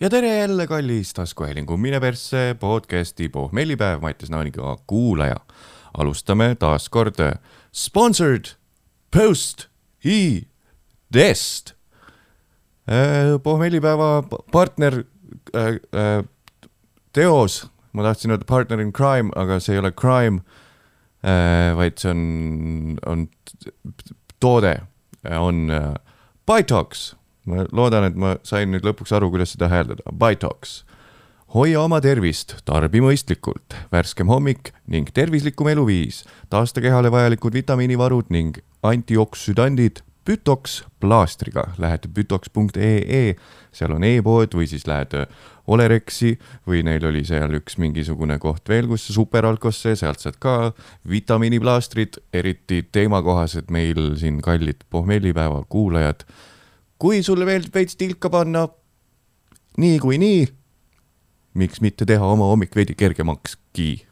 ja tere jälle, kallis taskuhäälingu Mine persse podcasti pohmellipäev Mattias Naaniga kuulaja. alustame taas kord sponsored post i dest. pohmellipäeva partner äh, äh, teos, ma tahtsin öelda partner in crime, aga see ei ole crime äh,, vaid see on, on toode, on äh, Bytox ma loodan, et ma sain nüüd lõpuks aru, kuidas seda hääldada. Bytox. hoia oma tervist, tarbi mõistlikult, värskem hommik ning tervislikum eluviis. taasta kehale vajalikud vitamiinivarud ning antioksüdandid Bütox plaastriga. Lähed bütox.ee, seal on e-pood või siis lähed Olerexi või neil oli seal üks mingisugune koht veel, kus superalkosse, sealt saad ka vitamiiniplaastrid, eriti teemakohased meil siin kallid pohmellipäeva kuulajad kui sulle meeldib veits tilka panna niikuinii, miks mitte teha oma hommik veidi kergemakski?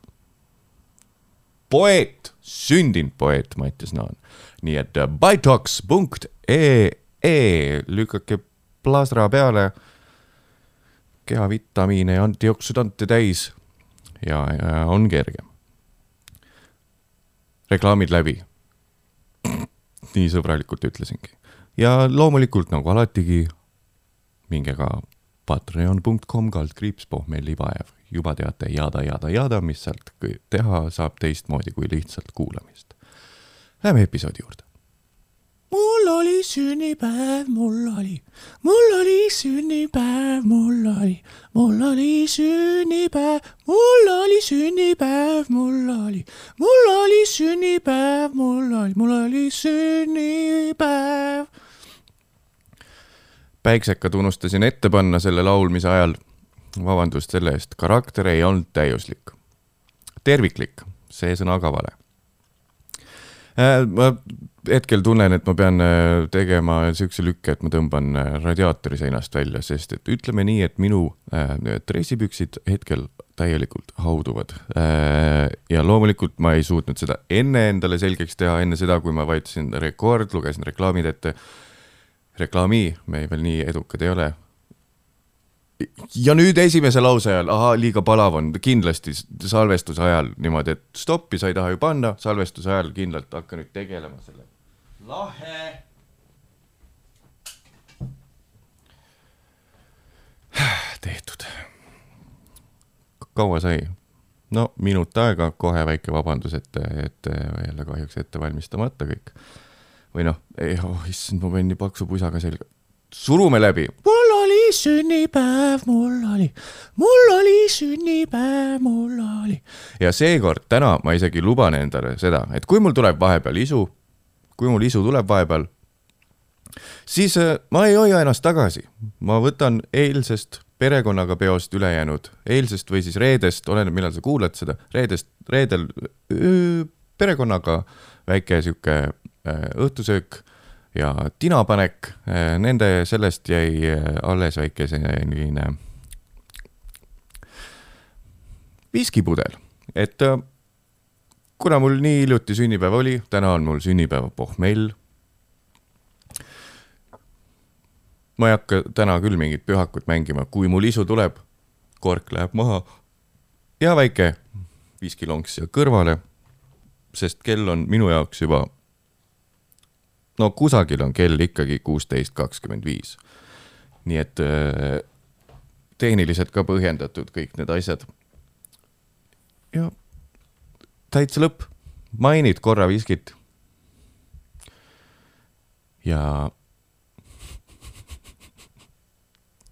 poeet, sündinud poeet Mattias Naan. nii et äh, bytox.ee, lükake plasra peale, kehavitamiine ja antioksüdante täis ja, ja on kergem. reklaamid läbi. nii sõbralikult ütlesingi ja loomulikult nagu alatigi, minge ka patreon.com kaldkriips pohmellipaev, juba teate jada, jada, jada, mis sealt teha saab teistmoodi kui lihtsalt kuulamist. Läheme episoodi juurde. mul oli sünnipäev, mul oli, mul oli sünnipäev, mul oli, mul oli sünnipäev, mul oli sünnipäev, mul oli, mul oli sünnipäev, mul oli, mul oli sünnipäev päiksekad unustasin ette panna selle laulmise ajal. vabandust selle eest, karakter ei olnud täiuslik. terviklik, see sõna ka vale. Äh, ma hetkel tunnen, et ma pean äh, tegema siukse lükke, et ma tõmban äh, radiaatori seinast välja, sest et ütleme nii, et minu dressipüksid hetkel täielikult hauduvad. ja loomulikult ma ei suutnud seda enne endale selgeks teha, enne seda, kui ma vajutasin rekord, lugesin reklaamid ette reklaami, me veel nii edukad ei ole. ja nüüd esimese lause ajal, ahaa, liiga palav on, kindlasti salvestuse ajal niimoodi, et stoppi sa ei taha ju panna, salvestuse ajal kindlalt hakka nüüd tegelema selle. lahe. tehtud. kaua sai? no minut aega, kohe väike vabandus, et, et jälle kahjuks ette valmistamata kõik või noh, oh,, issand, ma panin nii paksu pusaga selga. surume läbi. mul oli sünnipäev, mul oli, mul oli sünnipäev, mul oli. ja seekord täna ma isegi luban endale seda, et kui mul tuleb vahepeal isu, kui mul isu tuleb vahepeal, siis äh, ma ei hoia ennast tagasi, ma võtan eilsest perekonnaga peost ülejäänud, eilsest või siis reedest, oleneb, millal sa kuulad seda, reedest, reedel öö, perekonnaga väike sihuke õhtusöök ja tinapanek, äh, nende, sellest jäi äh, alles väike selline viskipudel, et kuna mul nii hiljuti sünnipäev oli, täna on mul sünnipäeva pohmell. ma ei hakka täna küll mingit pühakut mängima, kui mul isu tuleb, kork läheb maha ja väike viskilonks siia kõrvale, sest kell on minu jaoks juba no kusagil on kell ikkagi kuusteist kakskümmend viis. nii et äh, tehniliselt ka põhjendatud kõik need asjad. ja täitsa lõpp, mainid korra viskit. ja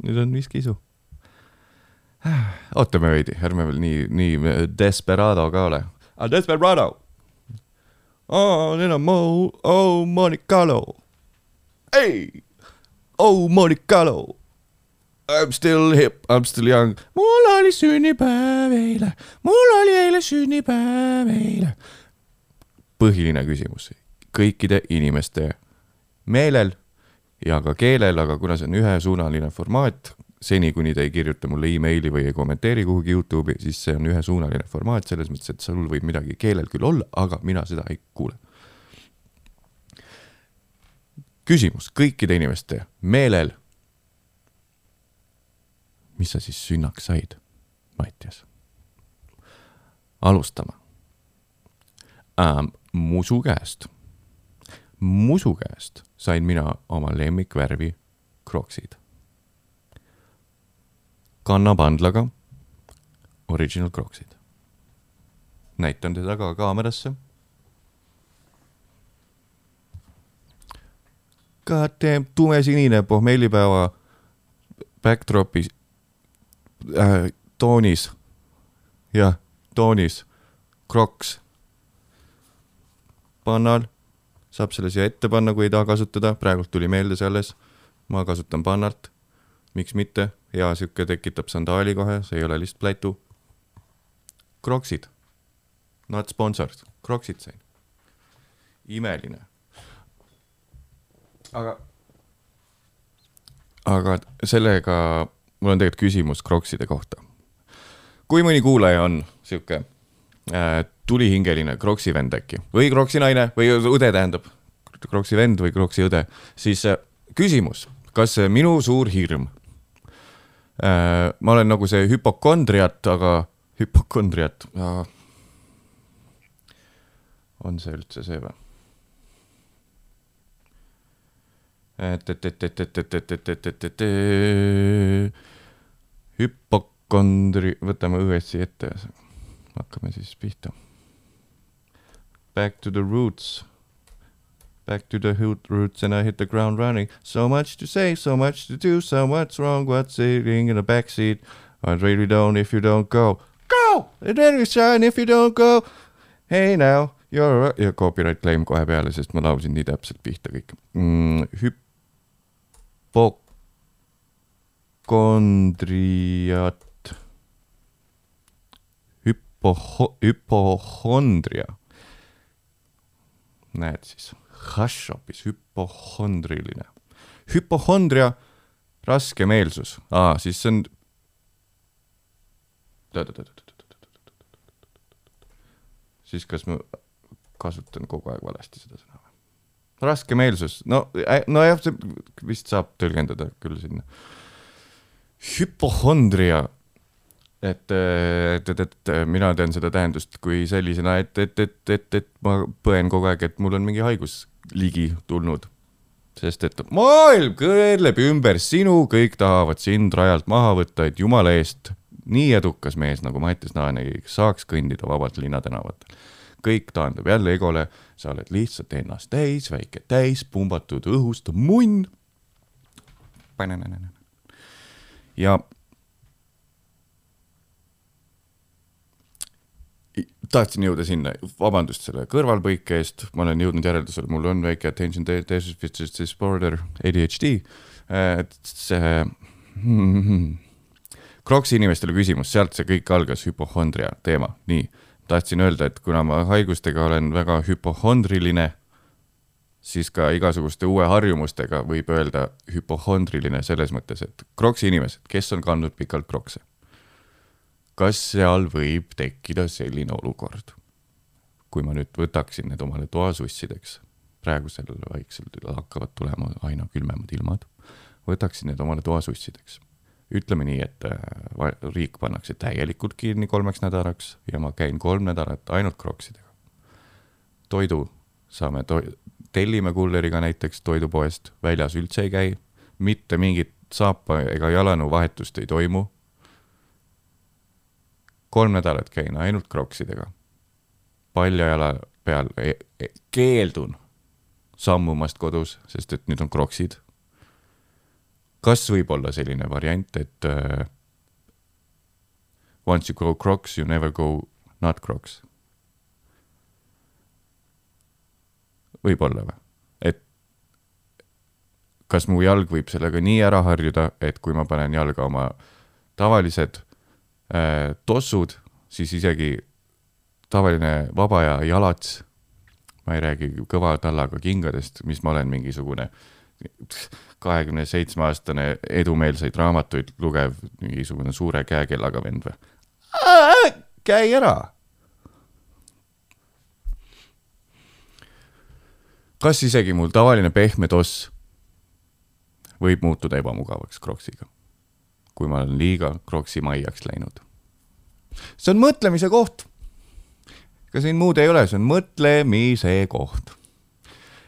nüüd on viskiisu. ootame veidi, ärme veel nii, nii desperado ka ole. Ah, desperado Oh, then I'm oh, oh, Monicalo. Hey, oh, Monicalo. I'm still hip, I'm still young. mul oli sünnipäev eile, mul oli eile sünnipäev eile. põhiline küsimus kõikide inimeste meelel ja ka keelel, aga kuna see on ühesuunaline formaat, seni, kuni te ei kirjuta mulle emaili või ei kommenteeri kuhugi Youtube'i, siis see on ühesuunaline formaat selles mõttes, et sul võib midagi keelel küll olla, aga mina seda ei kuule. küsimus kõikide inimeste meelel. mis sa siis sünnaks said, Mattias? alustame ähm,. musu käest. musu käest sain mina oma lemmikvärvi kroksid. Kannapandlaga original kroksid. näitan teda ka kaamerasse goddamn tumesinine pohmellipäeva backdropis äh, toonis. jah, toonis, kroks. pannal, saab selle siia ette panna, kui ei taha kasutada, praegult tuli meelde see alles. ma kasutan pannalt, miks mitte, hea sihuke tekitab sandaali kohe, see ei ole lihtsalt plätu. kroksid, not sponsored, kroksid sain. imeline aga, aga sellega mul on tegelikult küsimus Crocside kohta. kui mõni kuulaja on sihuke äh, tulihingeline Crocsi vend äkki või Crocsi naine või õde tähendab, Crocsi vend või Crocsi õde, siis äh, küsimus, kas minu suur hirm äh,, ma olen nagu see hüpokondriat, aga hüpokondriat äh,, on see üldse see või? et, et, et, et, et, et, et, et, et, et, et, et hüpokondri, võtame õuesti ette, hakkame siis pihta. Back to the roots. Back to the roots and I hit the ground running. So much to say, so much to do, so much wrong, what's sitting in the backseat. I really don't if you don't go. Go! And then you shine if you don't go. Hey now, you're ja copyright claim kohe peale, sest ma laulsin nii täpselt pihta kõik mm,. hüpp hüpokondriat, hüpo-, hüpohondria. näed siis, hašš hoopis, hüpohondriline. hüpohondria, raskemeelsus, aa, siis see on. siis kas ma kasutan kogu aeg valesti seda sõna? raskemeelsus, no, nojah, see vist saab tõlgendada küll sinna. hüpohondria, et, et, et, et mina tean seda tähendust kui sellisena, et, et, et, et, et ma põen kogu aeg, et mul on mingi haigus ligi tulnud. sest et maailm kõõleb ümber sinu, kõik tahavad sind rajalt maha võtta, et jumala eest nii edukas mees nagu Mattias Naanegi saaks kõndida vabalt linnatänavatel kõik taandub jälle egole, sa oled lihtsalt ennast täis, väike täis, pumbatud õhust munn. ja tahtsin jõuda sinna, vabandust selle kõrvalpõike eest, ma olen jõudnud järeldusele, mul on väike attention deficit disorder, ADHD, et see Croksi inimestele küsimus, sealt see kõik algas, hüpohondria teema, nii tahtsin öelda, et kuna ma haigustega olen väga hüpohondriline, siis ka igasuguste uue harjumustega võib öelda hüpohondriline selles mõttes, et kroksi inimesed, kes on kandnud pikalt krokse. Kas seal võib tekkida selline olukord, kui ma nüüd võtaksin need omale toasussideks, praegusel vaikselt hakkavad tulema aina külmemad ilmad, võtaksin need omale toasussideks ütleme nii, et äh, riik pannakse täielikult kinni kolmeks nädalaks ja ma käin kolm nädalat ainult kroksidega. toidu saame to-, tellime kulleriga näiteks toidupoest, väljas üldse ei käi, mitte mingit saapa ega jalanu vahetust ei toimu. Kolm nädalat käin ainult kroksidega. palja jala peal e e keeldun sammumast kodus, sest et nüüd on kroksid kas võib olla selline variant, et uh, once you go crocs, you never go not crocs? võib-olla või? et kas mu jalg võib sellega nii ära harjuda, et kui ma panen jalga oma tavalised tossud, siis isegi tavaline vaba aja jalats, ma ei räägi kõva tallaga kingadest, mis ma olen mingisugune äh, kahekümne seitsme aastane edumeelseid raamatuid lugev mingisugune suure käekellaga vend või? käi ära. kas isegi mul tavaline pehme toss võib muutuda ebamugavaks kroksiga? Kui ma olen liiga kroksimaiaks läinud. see on mõtlemise koht. ega siin muud ei ole, see on mõtlemise koht.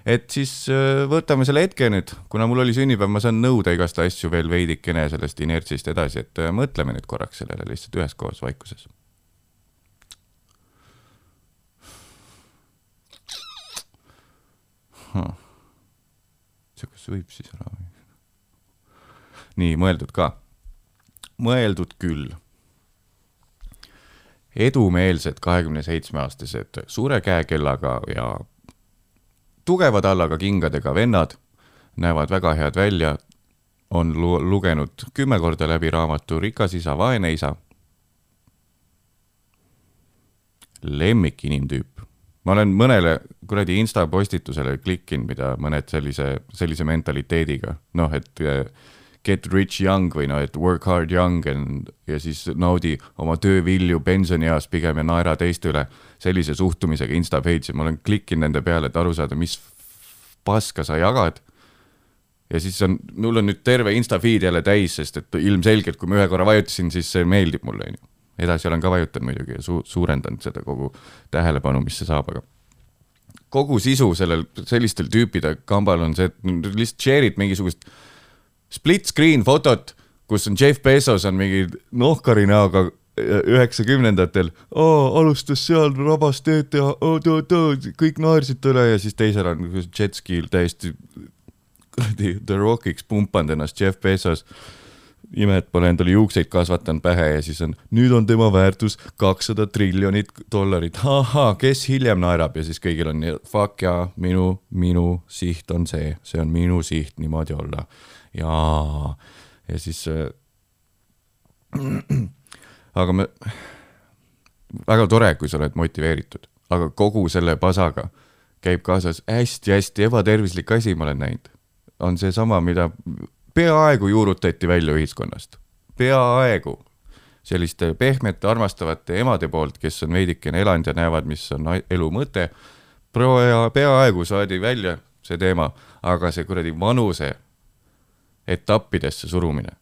et siis äh, võtame selle hetke nüüd, kuna mul oli sünnipäev, ma saan nõuda igast asju veel veidikene sellest inertsist edasi, et äh, mõtleme nüüd korraks sellele lihtsalt üheskoos vaikuses see, kas võib siis ära nii, mõeldud ka. Mõeldud küll. edumeelsed kahekümne seitsme aastased suure käekellaga ja tugeva tallaga kingadega vennad näevad väga head välja, on lu lugenud kümme korda läbi raamatu Rikas isa, vaene isa. lemmik inimtüüp ma olen mõnele kuradi insta postitusele klikkinud, mida mõned sellise, sellise mentaliteediga, noh, et eh, get rich young või noh, et work hard young and, ja siis naudi oma töövilju pensionieas pigem ja naera teiste üle. sellise suhtumisega insta page'i, ma olen klikkinud nende peale, et aru saada, mis paska sa jagad. ja siis on, mul on nüüd terve insta feed jälle täis, sest et ilmselgelt, kui ma ühe korra vajutasin, siis see meeldib mulle, onju edasi olen ka vajutanud muidugi ja su suurendanud seda kogu tähelepanu, mis see saab, aga kogu sisu sellel, sellistel tüüpide kambal on see, et lihtsalt share'id mingisugust split screen fotot, kus on Jeff Bezos on mingi nohkari näoga üheksakümnendatel. Oh,, alustas seal, rabas teed teha. Kõik naersid talle ja siis teisel on jetski'l täiesti kuradi The Rockiks pumpanud ennast Jeff Bezos. Ime, et pole endale juukseid kasvatanud pähe ja siis on, nüüd on tema väärtus kakssada triljonit dollarit, ahhaa, kes hiljem naerab? Ja siis kõigil on fuck ja minu, minu siht on see, see on minu siht niimoodi olla. Jaa, ja siis äh,. aga me, väga tore, kui sa oled motiveeritud, aga kogu selle pasaga käib kaasas hästi-hästi ebatervislik asi, ma olen näinud. on seesama, mida peaaegu juurutati välja ühiskonnast, peaaegu selliste pehmete, armastavate emade poolt, kes on veidikene elanud ja näevad, mis on elu mõte. peaaegu saadi välja see teema, aga see kuradi vanuse etappidesse surumine.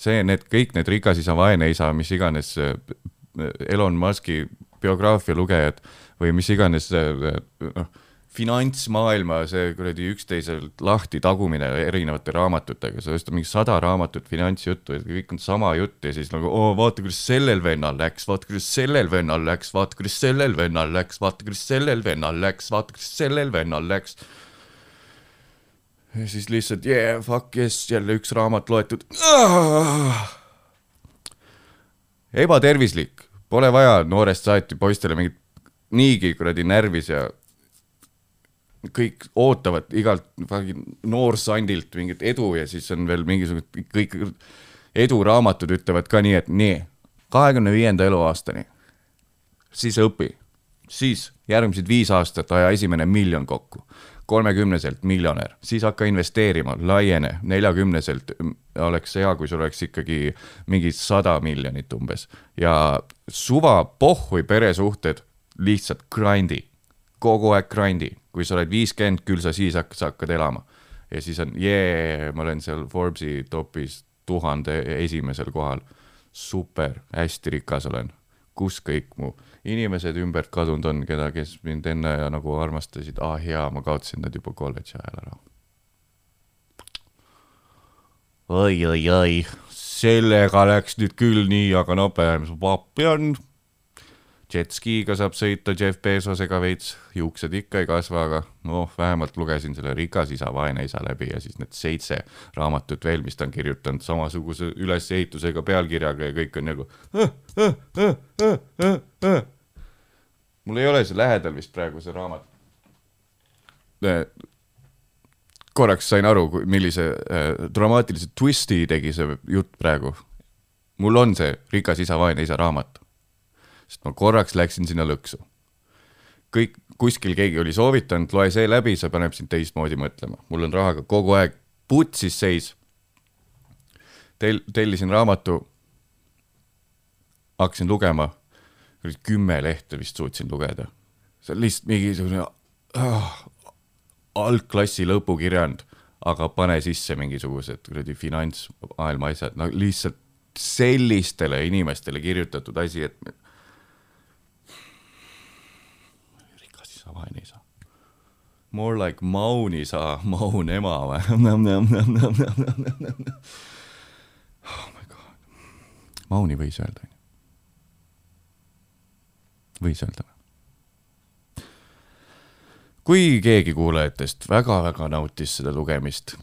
see, need kõik need rikas isa, vaene isa, mis iganes äh, Elon Musk'i biograafia lugejad või mis iganes äh, noh finantsmaailma see kuradi üksteiselt lahti tagumine erinevate raamatutega, sa ostad mingi sada raamatut finantsjuttu ja kõik on sama jutt ja siis nagu oo, vaata, kuidas sellel vennal läks, vaata, kuidas sellel vennal läks, vaata, kuidas sellel vennal läks, vaata, kuidas sellel vennal läks, vaata, kuidas sellel vennal läks. Ja siis lihtsalt yeah, fuck yes, jälle üks raamat loetud. Ebatervislik, pole vaja noorest saati poistele mingit niigi kuradi närvis ja kõik ootavad igalt noorsandilt mingit edu ja siis on veel mingisugused kõik eduraamatud ütlevad ka nii, et nii, kahekümne viienda eluaastani, siis õpi, siis järgmised viis aastat aja esimene miljon kokku, kolmekümneselt miljonär, siis hakka investeerima, laiene, neljakümneselt oleks hea, kui sul oleks ikkagi mingi sada miljonit umbes ja suva pohhui peresuhted, lihtsalt grind'i, kogu aeg grind'i kui sa oled viiskümmend, küll sa siis hakkad, sa hakkad elama. ja siis on jee, ma olen seal Forbesi topis tuhande esimesel kohal. super, hästi rikas olen. kus kõik mu inimesed ümbert kadunud on, keda, kes mind enne nagu armastasid, ah jaa, ma kaotasin nad juba kolledži ajal ära. oi, oi, oi, sellega läks nüüd küll nii, aga no päris vappi on jetskiga saab sõita Jeff Bezosega veits, juuksed ikka ei kasva, aga noh, vähemalt lugesin selle Rikas isa, vaene isa läbi ja siis need seitse raamatut veel, mis ta on kirjutanud samasuguse ülesehitusega pealkirjaga ja kõik on nagu äh, äh, äh, mul ei ole see lähedal vist praegu see raamat. korraks sain aru, millise dramaatilise twisti tegi see jutt praegu. mul on see Rikas isa, vaene isa raamat sest ma korraks läksin sinna lõksu. kõik, kuskil keegi oli soovitanud, loe see läbi, see paneb sind teistmoodi mõtlema. mul on rahaga kogu aeg putsis seis. Tel-, tellisin raamatu, hakkasin lugema, kümme lehte vist suutsin lugeda. see on lihtsalt mingisugune ah, algklassi lõpukirjand, aga pane sisse mingisugused kuradi finantsmaailma asjad, no lihtsalt sellistele inimestele kirjutatud asi, et isa, vaene isa. More like Maun isa, Maun ema või? oh my god. Mauni võis öelda, onju. võis öelda või? kui keegi kuulajatest väga-väga nautis seda lugemist,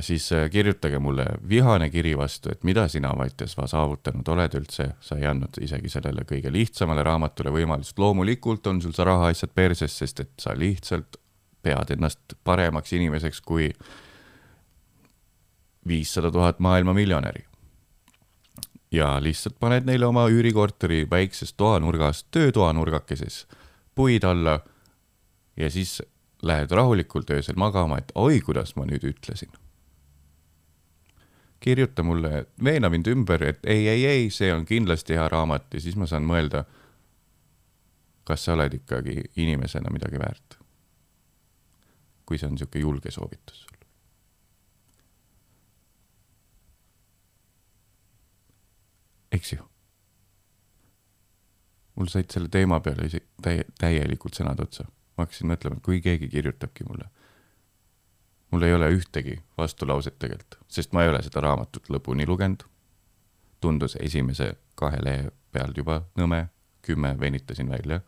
siis kirjutage mulle vihane kiri vastu, et mida sina, Mattias, saavutanud oled üldse, sa ei andnud isegi sellele kõige lihtsamale raamatule võimalust, loomulikult on sul see rahaasjad perses, sest et sa lihtsalt pead ennast paremaks inimeseks kui viissada tuhat maailma miljonäri. ja lihtsalt paned neile oma üürikorteri väikses toanurgas, töötoanurgakeses puid alla ja siis lähed rahulikult öösel magama, et oi, kuidas ma nüüd ütlesin. Kirjuta mulle, veena mind ümber, et ei, ei, ei, see on kindlasti hea raamat ja siis ma saan mõelda, kas sa oled ikkagi inimesena midagi väärt. kui see on niisugune julge soovitus sul. eks ju? mul said selle teema peale isegi täie, täielikult sõnad otsa ma hakkasin mõtlema, et kui keegi kirjutabki mulle, mul ei ole ühtegi vastulauset tegelikult, sest ma ei ole seda raamatut lõpuni lugenud. tundus esimese kahe lehe pealt juba nõme, kümme venitasin välja.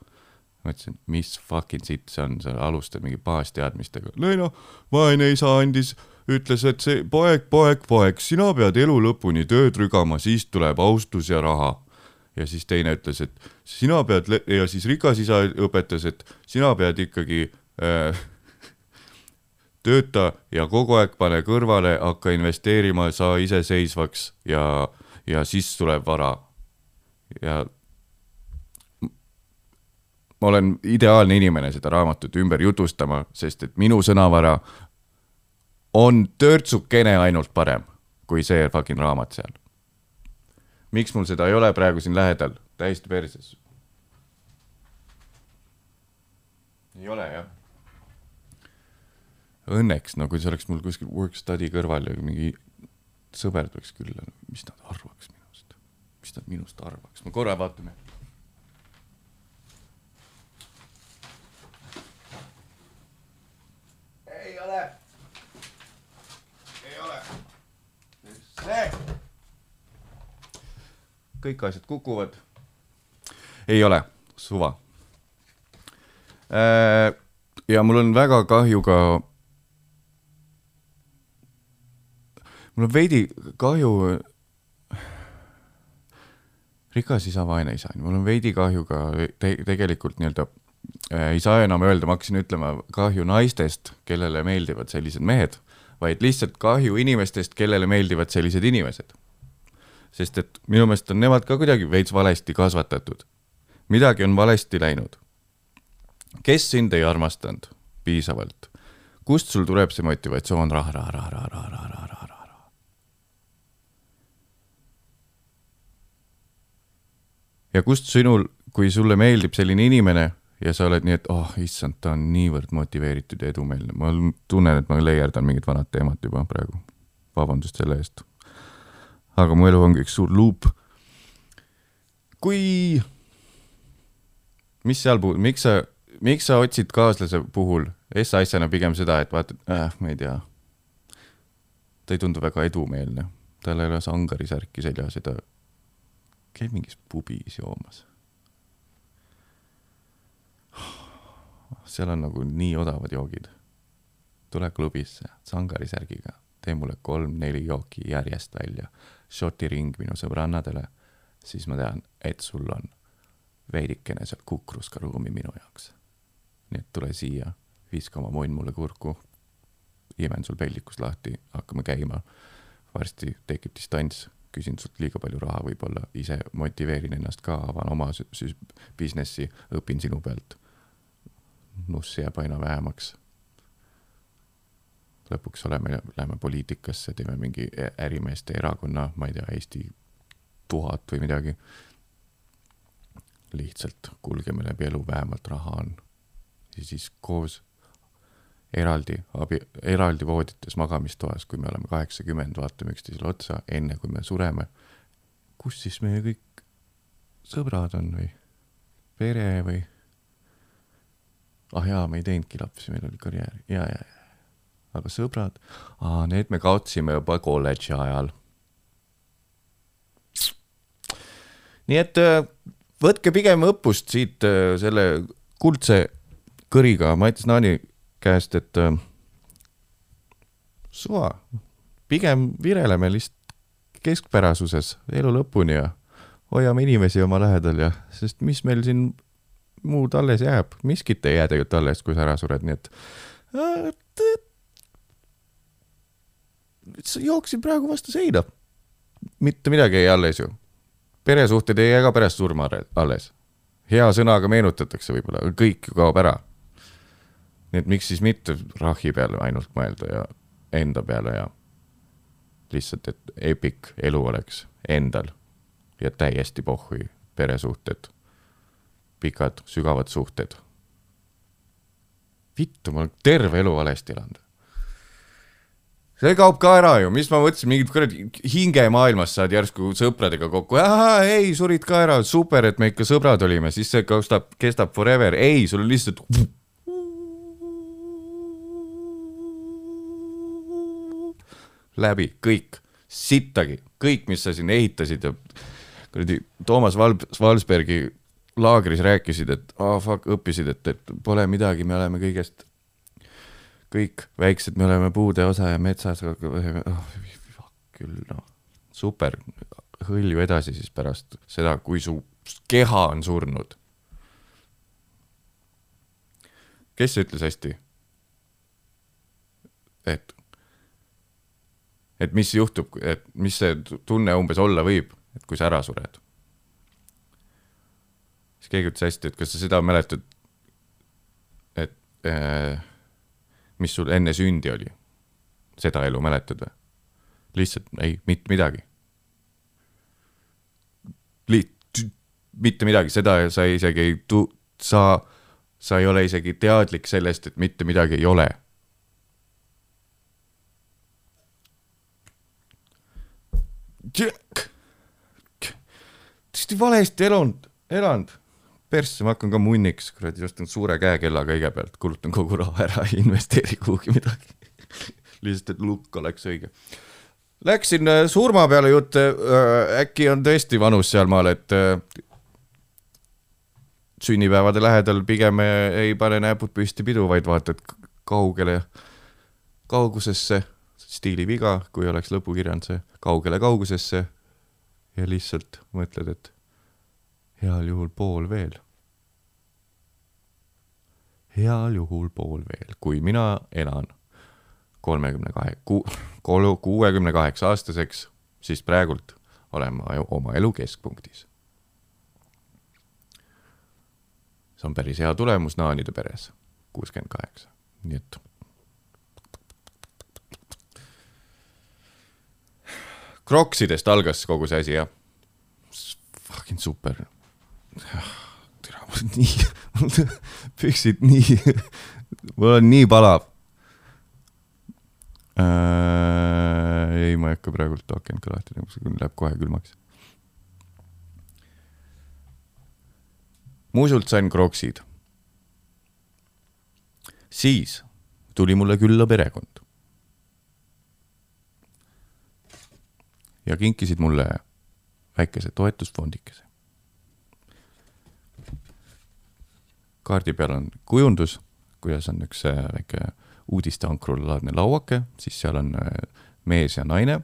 mõtlesin, mis fucking sitt see on, sa alustad mingi baasteadmistega. no ei noh, vaene isa andis, ütles, et see poeg, poeg, poeg, sina pead elu lõpuni tööd rügama, siis tuleb austus ja raha ja siis teine ütles, et sina pead ja siis rikas isa õpetas, et sina pead ikkagi äh, tööta ja kogu aeg pane kõrvale, hakka investeerima, saa iseseisvaks ja, ja siis tuleb vara. ja ma olen ideaalne inimene seda raamatut ümber jutustama, sest et minu sõnavara on törtsukene ainult parem kui see fucking raamat seal miks mul seda ei ole praegu siin lähedal, täiesti perses. ei ole jah. Õnneks, no kui see oleks mul kuskil work study kõrval ja mingi sõber tuleks külla, mis nad arvaks minust, mis nad minust arvaks, me korra vaatame. ei ole. ei ole. see kõik asjad kukuvad. ei ole, suva. Äh, ja mul on väga kahju ka. mul on veidi kahju. rikas isa, vaene isa, mul on veidi kahju ka te tegelikult nii-öelda äh, ei saa enam öelda, ma hakkasin ütlema kahju naistest, kellele meeldivad sellised mehed, vaid lihtsalt kahju inimestest, kellele meeldivad sellised inimesed. sest et minu meelest on nemad ka kuidagi veits valesti kasvatatud. midagi on valesti läinud. kes sind ei armastanud piisavalt? kust sul tuleb see motivatsioon raha, raha, raha, raha, raha, raha, raha? Ja kust sinul, kui sulle meeldib selline inimene ja sa oled nii, et oh issand, ta on niivõrd motiveeritud ja edumeelne, ma tunnen, et ma leierdan mingit vanat teemat juba praegu. vabandust selle eest aga mu elu ongi üks suur luup. kui, mis seal puhul, miks sa, miks sa otsid kaaslase puhul S-asjana pigem seda, et vaata äh,, ma ei tea, ta ei tundu väga edumeelne, tal ei ole sangari särki seljas ja ta käib mingis pubis joomas. seal on nagu nii odavad joogid. tule klubisse sangari särgiga, tee mulle kolm-neli jooki järjest välja šotiring minu sõbrannadele, siis ma tean, et sul on veidikene sealt kukrust ka ruumi minu jaoks. nii et tule siia, viska oma munn mulle kurku, imen sul pellikust lahti, hakkame käima. varsti tekib distants, küsin sult liiga palju raha, võib-olla ise motiveerin ennast ka, avan oma business'i, õpin sinu pealt. nuss jääb aina vähemaks lõpuks oleme, läheme poliitikasse, teeme mingi ärimeeste erakonna, ma ei tea, Eesti tuhat või midagi. lihtsalt kulgeme läbi elu, vähemalt raha on. ja siis koos eraldi abi, eraldi voodites magamistoas, kui me oleme kaheksakümmend, vaatame üksteisele otsa, enne kui me sureme. kus siis meie kõik sõbrad on või pere või? ah jaa, me ei teinudki lapsi, meil oli karjäär, ja, ja, ja. aga sõbrad, need me kaotasime juba kolledži ajal. nii et äh, võtke pigem õppust siit äh, selle kuldse kõriga Mati Snaani käest, et äh, suva, pigem vireleme lihtsalt keskpärasuses elu lõpuni ja hoiame inimesi oma lähedal ja, sest mis meil siin muud alles jääb, miskit ei jää tegelikult alles, kui sa ära sured, nii et äh, jooksid praegu vastu seina. mitte midagi ei alles ju. peresuhted ei jää ka pärast surma alles. hea sõnaga meenutatakse võib-olla, aga kõik ju kaob ära. Nii et miks siis mitte rahi peale ainult mõelda ja enda peale ja lihtsalt, et epic elu oleks endal ja täiesti pohhui peresuhted, pikad sügavad suhted. vittu, ma olen terve elu valesti elanud. see kaob ka ära ju, mis ma mõtlesin, mingid kuradi hingemaailmas saad järsku sõpradega kokku, ei, surid ka ära, super, et me ikka sõbrad olime, siis see kestab, kestab forever, ei, sul on lihtsalt. Läbi kõik, sittagi, kõik, mis sa siin ehitasid ja kuradi Toomas Valb-, Valsbergi laagris rääkisid, et aa oh, fuck, õppisid, et, et pole midagi, me oleme kõigest, kõik väiksed, me oleme puude osa ja metsas oh,, küll noh, super, hõlju edasi siis pärast seda, kui su keha on surnud. kes ütles hästi? et et mis juhtub, et mis see tunne umbes olla võib, et kui sa ära sured. siis keegi ütles hästi, et kas sa seda mäletad, et äh, mis sul enne sündi oli, seda elu mäletad või? lihtsalt ei, mitte midagi. Liit-, mitte midagi, seda sa isegi ei tu-, sa, sa ei ole isegi teadlik sellest, et mitte midagi ei ole täiesti valesti elanud, elanud. persse, ma hakkan ka munniks, kuradi, ostan suure käekella kõigepealt, kulutan kogu raha ära, ei investeeri kuhugi midagi. lihtsalt, et lukk oleks õige. Läksin äh, surma peale jutt, äkki on tõesti vanus sealmaal, et äh, sünnipäevade lähedal pigem äh, ei pane näpud püsti pidu, vaid vaatad kaugele, kaugusesse, stiiliviga, kui oleks lõpukirjand see, kaugele kaugusesse ja lihtsalt mõtled, et heal juhul pool veel. heal juhul pool veel, kui mina elan kolmekümne kahe, ku-, kuuekümne kaheksa aastaseks, siis praegult olen ma oma elu keskpunktis. see on päris hea tulemus naanide peres, kuuskümmend kaheksa, nii et Kroksidest algas kogu see asi jah. Fucking super. tere, mul nii, püksid nii, mul on nii palav äh,. ei, ma ei hakka praegult akent ka lahti tegema, see läheb kohe külmaks. musult sain kroksid. siis tuli mulle külla perekond. Ja kinkisid mulle väikese toetusfondikese. kaardi peal on kujundus, kuidas on üks äh, väike uudisteankrulaadne lauake, siis seal on äh, mees ja naine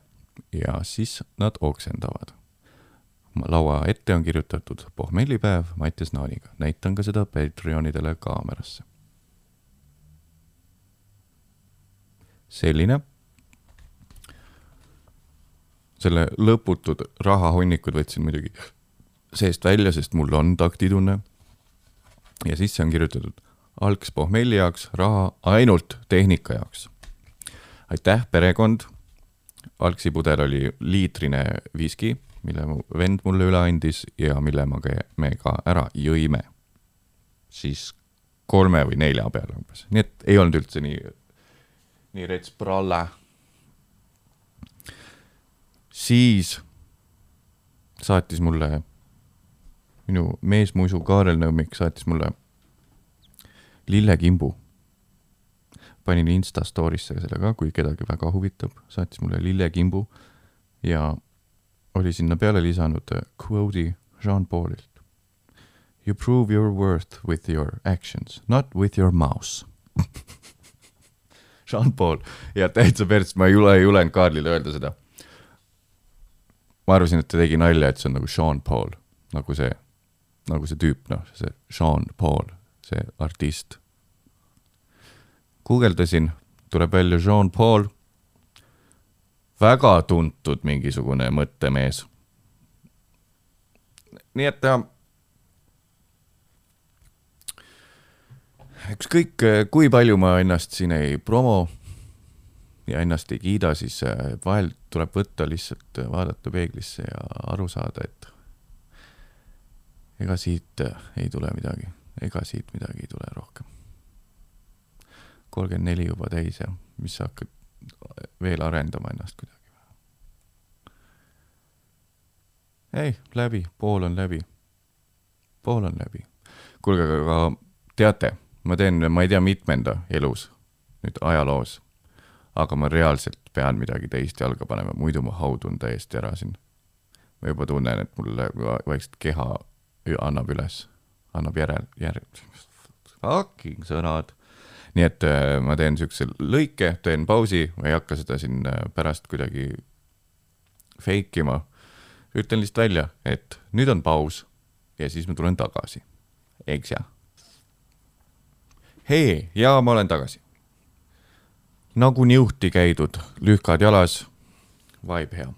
ja siis nad oksendavad. laua ette on kirjutatud pohmellipäev Mattias Naaniga, näitan ka seda Patreonidele kaamerasse. selline selle lõputud rahahunnikud võtsin muidugi seest välja, sest mul on taktitunne. ja sisse on kirjutatud algs pohmelli jaoks raha ainult tehnika jaoks. aitäh, perekond. algsi pudel oli liitrine viski, mille mu vend mulle üle andis ja mille ma ka, me ka ära jõime. siis kolme või nelja peale umbes, nii et ei olnud üldse nii, nii rets pralle. Siis saatis mulle, minu meesmuisu Kaarel Nõmmik saatis mulle lillekimbu. panin Insta story'sse selle ka, kui kedagi väga huvitab, saatis mulle lillekimbu ja oli sinna peale lisanud äh, quote'i Jean-Paulilt. You prove your worth with your actions, not with your mouse. Jean-Paul ja täitsa perst, ma ei jule, ei julenud Kaarlile öelda seda. Ma arvasin, et ta tegi nalja, et see on nagu Sean Paul, nagu see, nagu see tüüp, noh, see Sean Paul, see artist. guugeldasin, tuleb välja Jean Paul, väga tuntud mingisugune mõttemees. nii et ta ükskõik, kui palju ma ennast siin ei promo ja ennast ei kiida, siis äh, vahel tuleb võtta lihtsalt äh, vaadata peeglisse ja aru saada, et ega siit äh, ei tule midagi, ega siit midagi ei tule rohkem. kolmkümmend neli juba täis ja mis sa hakkad veel arendama ennast kuidagi? ei, läbi, pool on läbi. pool on läbi. kuulge, aga teate, ma teen, ma ei tea, mitmenda elus nüüd ajaloos, aga ma reaalselt pean midagi teist jalga panema, muidu ma haudun täiesti ära siin. ma juba tunnen, et mul vaikselt keha annab üles, annab järel, järel, fucking sõnad. nii et äh, ma teen siukse lõike, teen pausi, ma ei hakka seda siin äh, pärast kuidagi fake ima. ütlen lihtsalt välja, et nüüd on paus ja siis ma tulen tagasi, eks ja hei, ja ma olen tagasi. Nagu niuhti käidud, lühkad jalas, vibe hea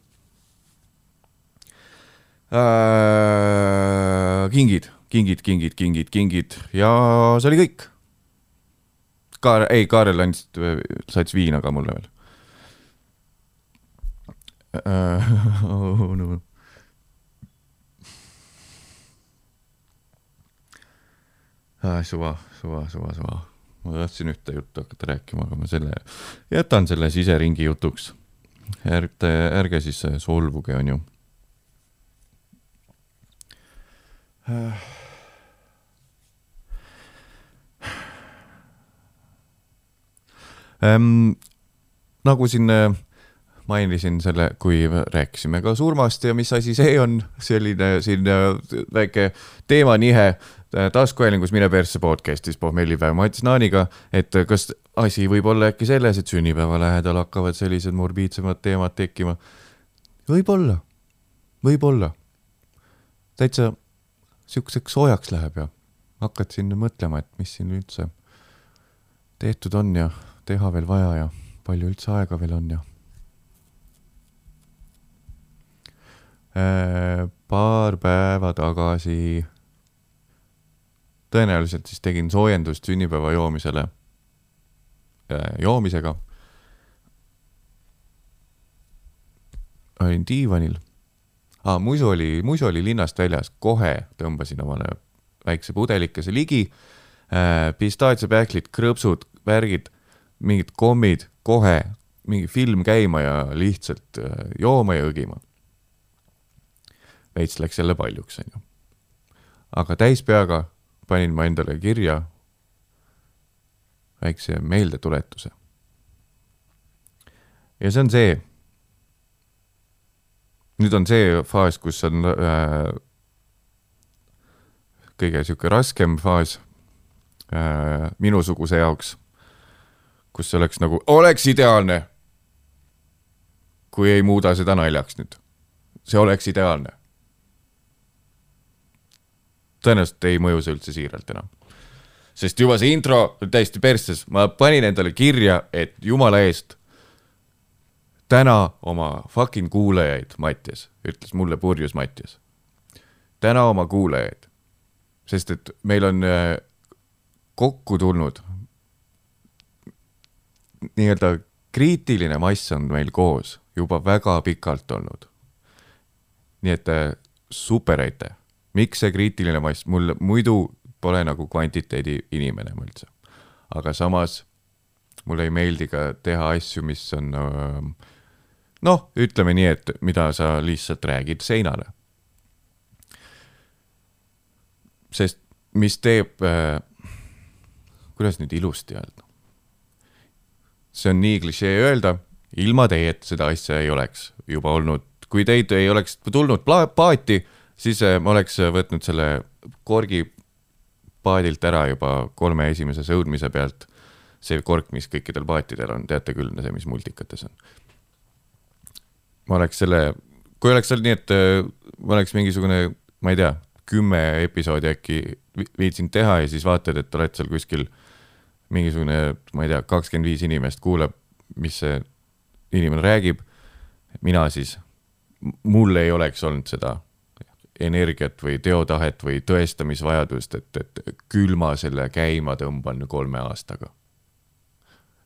äh,. kingid, kingid, kingid, kingid, kingid ja see oli kõik. Kaar-, ei, Kaarel andis, saatis viina ka mulle veel äh. Oh, no. Ah, suva, suva, suva, suva. Ma tahtsin ühte juttu hakata rääkima, aga ma selle, jätan selle siseringi jutuks. ärge, ärge siis solvuge, onju. Ähm, nagu siin äh, mainisin selle, kui rääkisime ka surmast ja mis asi see on, selline siin äh, väike teemanihe taskuhäälingus Mine persse podcast'is pohmellipäev, ma ütlesin Aaniga, et äh, kas asi võib olla äkki selles, et sünnipäeva lähedal hakkavad sellised morbiidsemad teemad tekkima. võib-olla, võib-olla. täitsa siukseks soojaks läheb ja hakkad siin mõtlema, et mis siin üldse tehtud on ja teha veel vaja ja palju üldse aega veel on ja Äh, paar päeva tagasi tõenäoliselt siis tegin soojendust sünnipäeva joomisele, joomisega. olin diivanil ah,, muisu oli, muisu oli linnast väljas, kohe tõmbasin omale väikse pudelikese ligi äh,, pistaatsiapähklid, krõpsud, värgid, mingid kommid, kohe mingi film käima ja lihtsalt äh, jooma ja õgima veits läks jälle paljuks, onju. aga täispeaga panin ma endale kirja väikse meeldetuletuse. ja see on see. nüüd on see faas, kus on äh, kõige sihuke raskem faas äh, minusuguse jaoks, kus see oleks nagu, oleks ideaalne, kui ei muuda seda naljaks nüüd. see oleks ideaalne tõenäoliselt ei mõju see üldse siiralt enam. sest juba see intro täiesti persses, ma panin endale kirja, et jumala eest täna oma fucking kuulajaid, Mattias, ütles mulle purjus Mattias. täna oma kuulajaid, sest et meil on äh, kokku tulnud nii-öelda kriitiline mass on meil koos juba väga pikalt olnud. nii et äh, super aitäh miks see kriitiline mass, mul muidu pole nagu kvantiteedi inimene ma üldse. aga samas mulle ei meeldi ka teha asju, mis on noh, ütleme nii, et mida sa lihtsalt räägid seinale. sest mis teeb kuidas nüüd ilusti öelda? see on nii klišee öelda, ilma teieta seda asja ei oleks juba olnud, kui teid ei oleks tulnud paati, siis äh, ma oleks võtnud selle korgi paadilt ära juba kolme esimese sõudmise pealt. see kork, mis kõikidel paatidel on, teate küll, see, mis multikates on. ma oleks selle, kui oleks olnud nii, et äh, ma oleks mingisugune, ma ei tea, kümme episoodi äkki viitsinud teha ja siis vaatad, et oled seal kuskil mingisugune, ma ei tea, kakskümmend viis inimest kuulab, mis see inimene räägib. mina siis, mul ei oleks olnud seda energiat või teotahet või tõestamisvajadust, et, et küll ma selle käima tõmban kolme aastaga.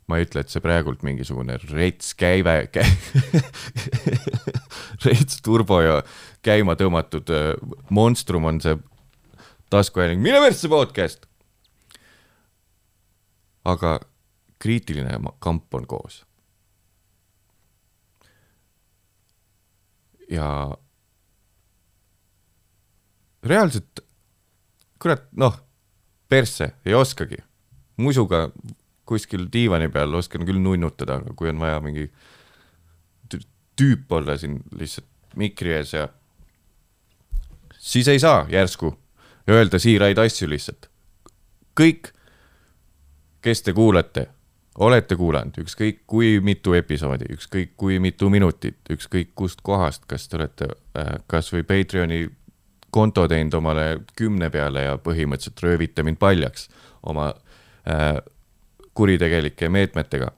ma ei ütle, et see praegult mingisugune rets käive kä... rets turbo ja käima tõmmatud äh, monstrum on see taskuhääling, mine persse podcast. aga kriitiline kamp on koos. ja reaalselt, kurat, noh, persse ei oskagi. musuga kuskil diivani peal oskan küll nunnutada, aga kui on vaja mingi tüüp olla siin lihtsalt mikri ees ja siis ei saa järsku öelda siiraid asju lihtsalt. kõik, kes te kuulate, olete kuulanud ükskõik kui mitu episoodi, ükskõik kui mitu minutit, ükskõik kust kohast, kas te olete äh, kasvõi Patreoni konto teinud omale kümne peale ja põhimõtteliselt röövite mind paljaks oma äh, kuritegelike meetmetega.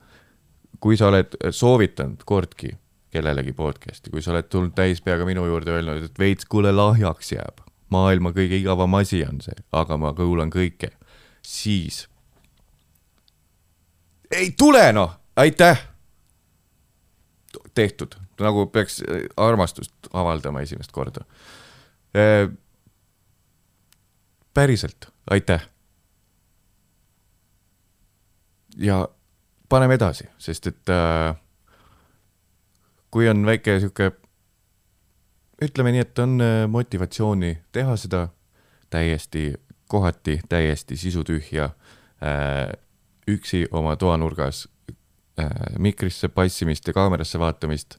kui sa oled soovitanud kordki kellelegi podcast'i, kui sa oled tulnud täis peaga minu juurde öelnud, et veits kuule lahjaks jääb, maailma kõige igavam asi on see, aga ma kuulan kõike, siis ei tule noh, aitäh. tehtud, nagu peaks armastust avaldama esimest korda. Äh, päriselt, aitäh. ja paneme edasi, sest et äh, kui on väike sihuke, ütleme nii, et on äh, motivatsiooni teha seda täiesti, kohati täiesti sisutühja äh, üksi oma toanurgas äh, mikrisse passimist ja kaamerasse vaatamist.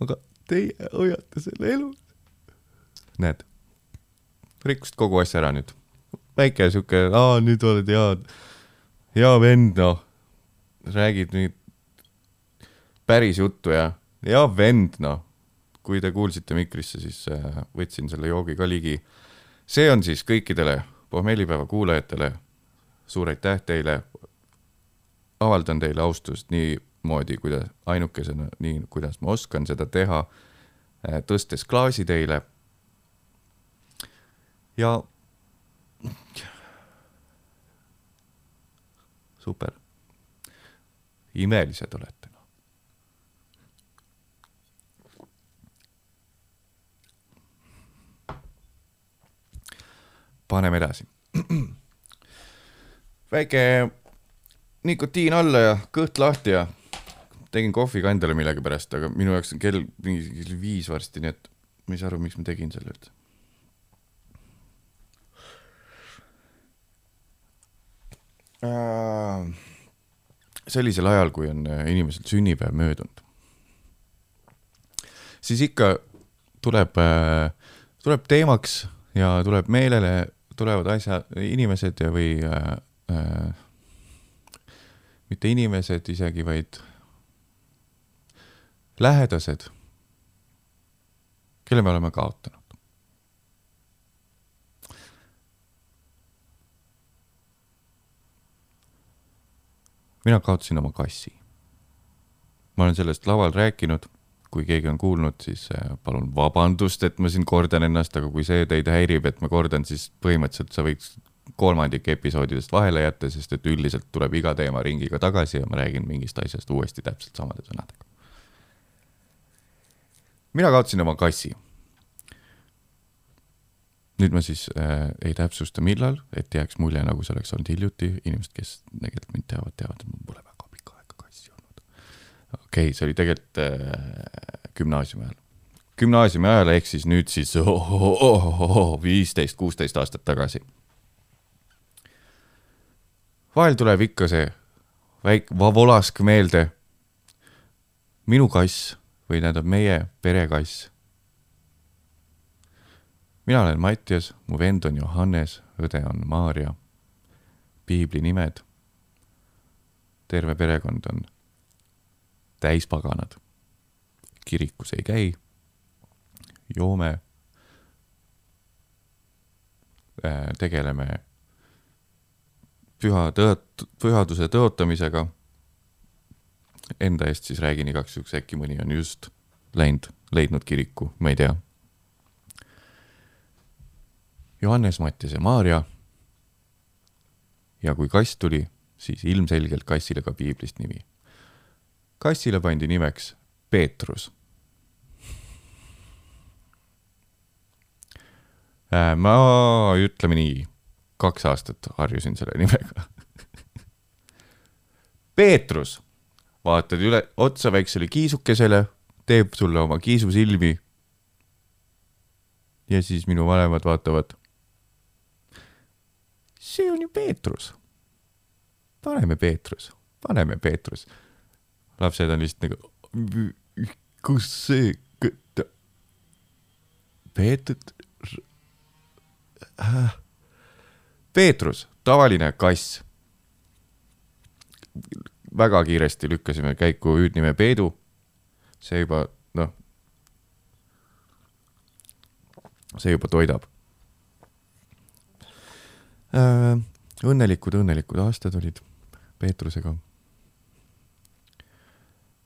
aga teie hoiate selle elus. näed, rikkusid kogu asja ära nüüd. väike sihuke, aa nüüd oled hea, hea vend, noh. räägid nüüd päris juttu ja, hea vend, noh. kui te kuulsite mikrisse, siis äh, võtsin selle joogi ka ligi. see on siis kõikidele pohmellipäeva kuulajatele. suur aitäh teile. avaldan teile austust nii moodi, kuidas ainukesena, nii kuidas ma oskan seda teha, äh, tõstes klaasi teile. ja super, imelised olete. Noh. paneme edasi. väike nikotiin alla ja kõht lahti ja tegin kohvi ka endale millegipärast, aga minu jaoks on kell mingi viis varsti, nii et ma ei saa aru, miks ma tegin selle üldse. Äh, sellisel ajal, kui on äh, inimesel sünnipäev möödunud, siis ikka tuleb, äh, tuleb teemaks ja tuleb meelele, tulevad asjad, inimesed või äh, mitte inimesed isegi, vaid lähedased, kelle me oleme kaotanud. mina kaotasin oma kassi. ma olen sellest laval rääkinud, kui keegi on kuulnud, siis äh, palun vabandust, et ma siin kordan ennast, aga kui see teid häirib, et ma kordan, siis põhimõtteliselt sa võiks kolmandik episoodidest vahele jätta, sest et üldiselt tuleb iga teema ringiga tagasi ja ma räägin mingist asjast uuesti täpselt samade sõnadega mina kaotasin oma kassi. nüüd ma siis äh, ei täpsusta, millal, et jääks mulje, nagu see oleks olnud hiljuti, inimesed, kes tegelikult mind teavad, teavad, et mul pole väga pikka aega kassi olnud. okei okay,, see oli tegelikult äh, gümnaasiumi ajal. gümnaasiumi ajal ehk siis nüüd siis viisteist, kuusteist aastat tagasi. vahel tuleb ikka see väike volask meelde. minu kass või tähendab meie perekass mina olen Mattias, mu vend on Johannes, õde on Maarja. piibli nimed. terve perekond on täispaganad. kirikus ei käi. joome. Äh, tegeleme püha tõot-, pühaduse tõotamisega. Enda eest siis räägin igaks juhuks, äkki mõni on just läinud, leidnud kiriku, ma ei tea Johannes, Mattias ja Maarja. ja kui kass tuli, siis ilmselgelt kassile ka piiblist nimi. kassile pandi nimeks Peetrus. Äh, ma ütleme nii, kaks aastat harjusin selle nimega Peetrus, vaatad üle, otsa väiksele kiisukesele, teeb sulle oma kiisusilmi. ja siis minu vanemad vaatavad see on ju Peetrus. paneme Peetrus, paneme Peetrus. lapsed on lihtsalt nagu, kus see, Peetrus, Peetrus, tavaline kass. Väga kiiresti lükkasime käiku hüüdnime Peedu. see juba, noh, see juba toidab Äh, õnnelikud, õnnelikud aastad olid Peetrusega.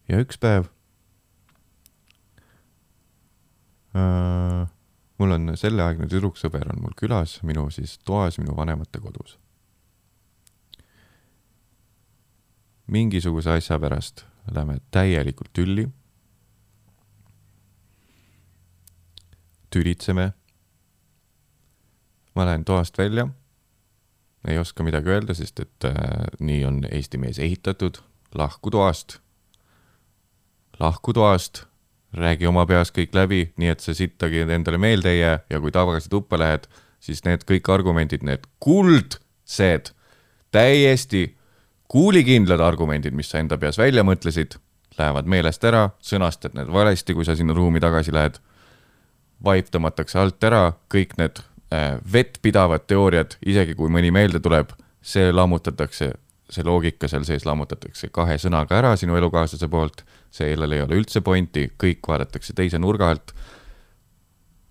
ja üks päev äh, mul on selleaegne tüdruksõber on mul külas minu siis toas minu vanemate kodus. Mingisuguse asja pärast lähme täielikult tülli. tülitseme. ma lähen toast välja. Ei oska midagi öelda, sest et äh, nii on Eesti mees ehitatud, lahku toast, lahku toast, räägi oma peas kõik läbi, nii et see sittagi endale meelde ei jää. Ja kui tagasi tuppa lähed, siis need kõik argumendid, need kuldsed, täiesti kuulikindlad argumendid, mis sa enda peas välja mõtlesid, lähevad meelest ära, sõnastad need valesti, kui sa sinna ruumi tagasi lähed. vaip tõmmatakse alt ära, kõik need Äh, vettpidavad teooriad, isegi kui mõni meelde tuleb, see lammutatakse, see loogika seal sees lammutatakse kahe sõnaga ära sinu elukaaslase poolt, sellel ei ole üldse pointi, kõik vaadatakse teise nurga alt.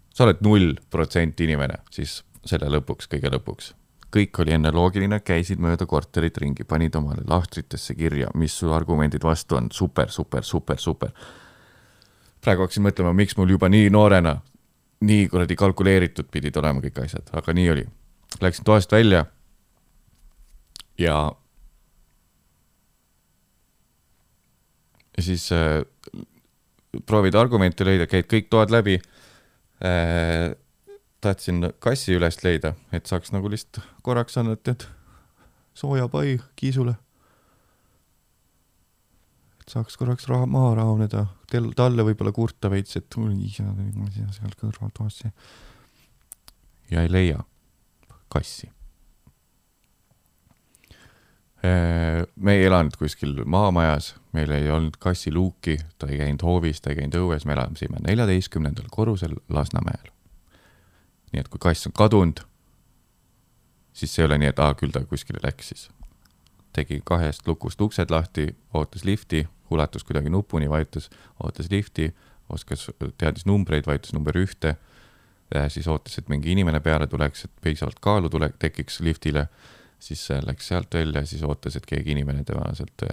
sa oled null protsenti inimene, siis selle lõpuks, kõige lõpuks. Kõik oli enne loogiline, käisid mööda korterit ringi, panid omale lahtritesse kirja, mis su argumendid vastu on, super, super, super, super praegu hakkasin mõtlema, miks mul juba nii noorena nii kuradi kalkuleeritud pidid olema kõik asjad, aga nii oli. Läksin toast välja ja ja siis äh, proovid argumente leida, käid kõik toad läbi äh,. Tahtsin kassi üles leida, et saaks nagu lihtsalt korraks anda tead sooja pai kiisule saaks korraks raha maha rahuneda, talle võib-olla kurta veits, et isa seal kõrval toas see. ja ei leia kassi. Äh, me ei elanud kuskil maamajas, meil ei olnud kassiluuki, ta ei käinud hoovis, ta ei käinud õues, me elasime neljateistkümnendal korrusel Lasnamäel. Nii et kui kass on kadunud, siis ei ole nii, et aa, küll ta kuskile läks siis. tegi kahest lukust uksed lahti, ootas lifti, ulatus kuidagi nupuni, vajutas, ootas lifti, oskas, teadis numbreid, vajutas number ühte. siis ootas, et mingi inimene peale tuleks, et piisavalt kaalu tule, tekiks liftile. siis läks sealt välja, siis ootas, et keegi inimene tema sealt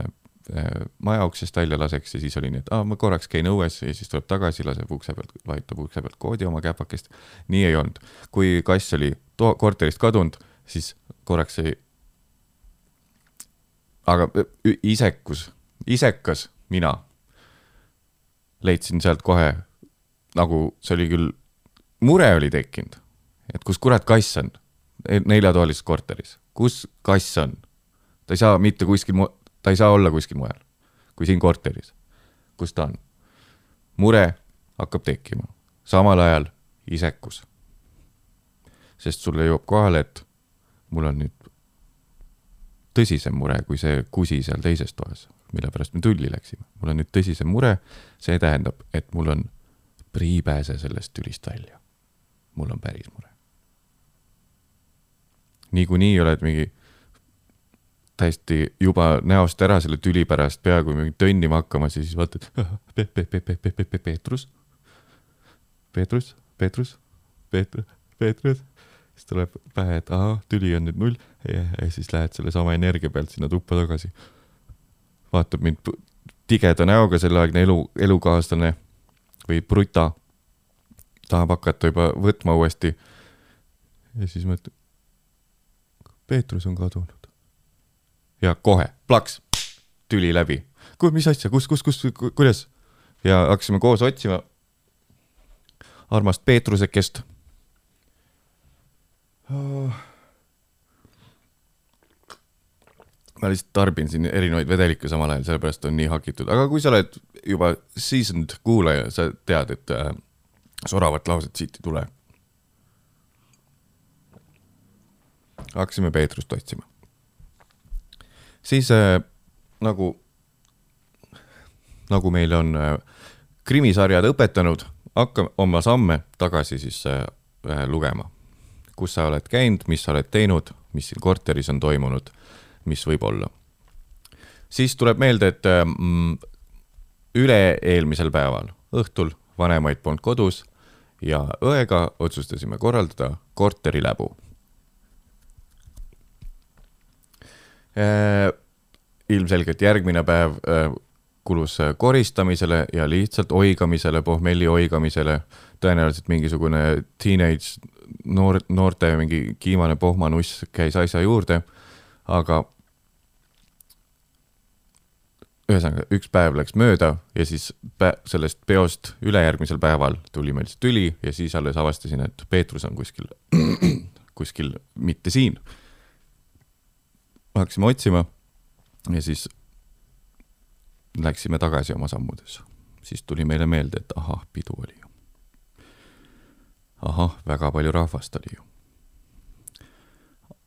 maja uksest välja laseks ja siis oli nii, et aa, ma korraks käin õues ja siis tuleb tagasi, laseb ukse pealt, vajutab ukse pealt koodi oma käpakest. nii ei olnud. kui kass oli to-, korterist kadunud, siis korraks oli aga isekus isekas mina leidsin sealt kohe, nagu see oli küll, mure oli tekkinud, et kus kurat kass on neljatoalises korteris, kus kass on? ta ei saa mitte kuskil mu-, ta ei saa olla kuskil mujal kui siin korteris. kus ta on? mure hakkab tekkima, samal ajal isekus. sest sulle jõuab kohale, et mul on nüüd tõsisem mure kui see kusi seal teises toas, mille pärast me tülli läksime. mul on nüüd tõsisem mure, see tähendab, et mul on priipääse sellest tülist välja. mul on päris mure. niikuinii oled mingi täiesti juba näost ära selle tüli pärast, peaaegu tönnima hakkamas ja siis vaatad pe, pe, pe, pe, pe, pe, pe, Peetrus, Peetrus, Peetrus, Peetrus, Peetrus. siis tuleb pähe, et ahah, tüli on nüüd null ja, ja siis lähed sellesama energia pealt sinna tuppa tagasi. vaatab mind tigeda näoga selleaegne elu, elukaaslane või bruta. tahab hakata juba võtma uuesti. ja siis mõtled, Peetrus on kadunud ja kohe plaks, tüli läbi. kuule, mis asja, kus, kus, kus, kuidas? ja hakkasime koos otsima armast Peetrusekest oh.. ma lihtsalt tarbin siin erinevaid vedelikke samal ajal, sellepärast on nii hakitud, aga kui sa oled juba seasoned kuulaja, sa tead, et äh, soravat lauset siit ei tule. hakkasime Peetrust otsima siis äh, nagu, nagu meil on äh, krimisarjad õpetanud, hakka oma samme tagasi siis äh, äh, lugema. kus sa oled käinud, mis sa oled teinud, mis siin korteris on toimunud, mis võib olla. siis tuleb meelde, et äh, mm, üle-eelmisel päeval õhtul vanemaid polnud kodus ja õega otsustasime korraldada korteriläbu ilmselgelt järgmine päev äh, kulus äh, koristamisele ja lihtsalt oigamisele, pohmelli oigamisele. tõenäoliselt mingisugune teenage noor, noorte mingi kiimane pohmanuss käis asja juurde, aga ühesõnaga, üks päev läks mööda ja siis pä sellest peost ülejärgmisel päeval tuli meil see tüli ja siis alles avastasin, et Peetrus on kuskil, kuskil mitte siin hakkasime otsima ja siis läksime tagasi oma sammudes. siis tuli meile meelde, et ahah, pidu oli ju. ahah, väga palju rahvast oli ju.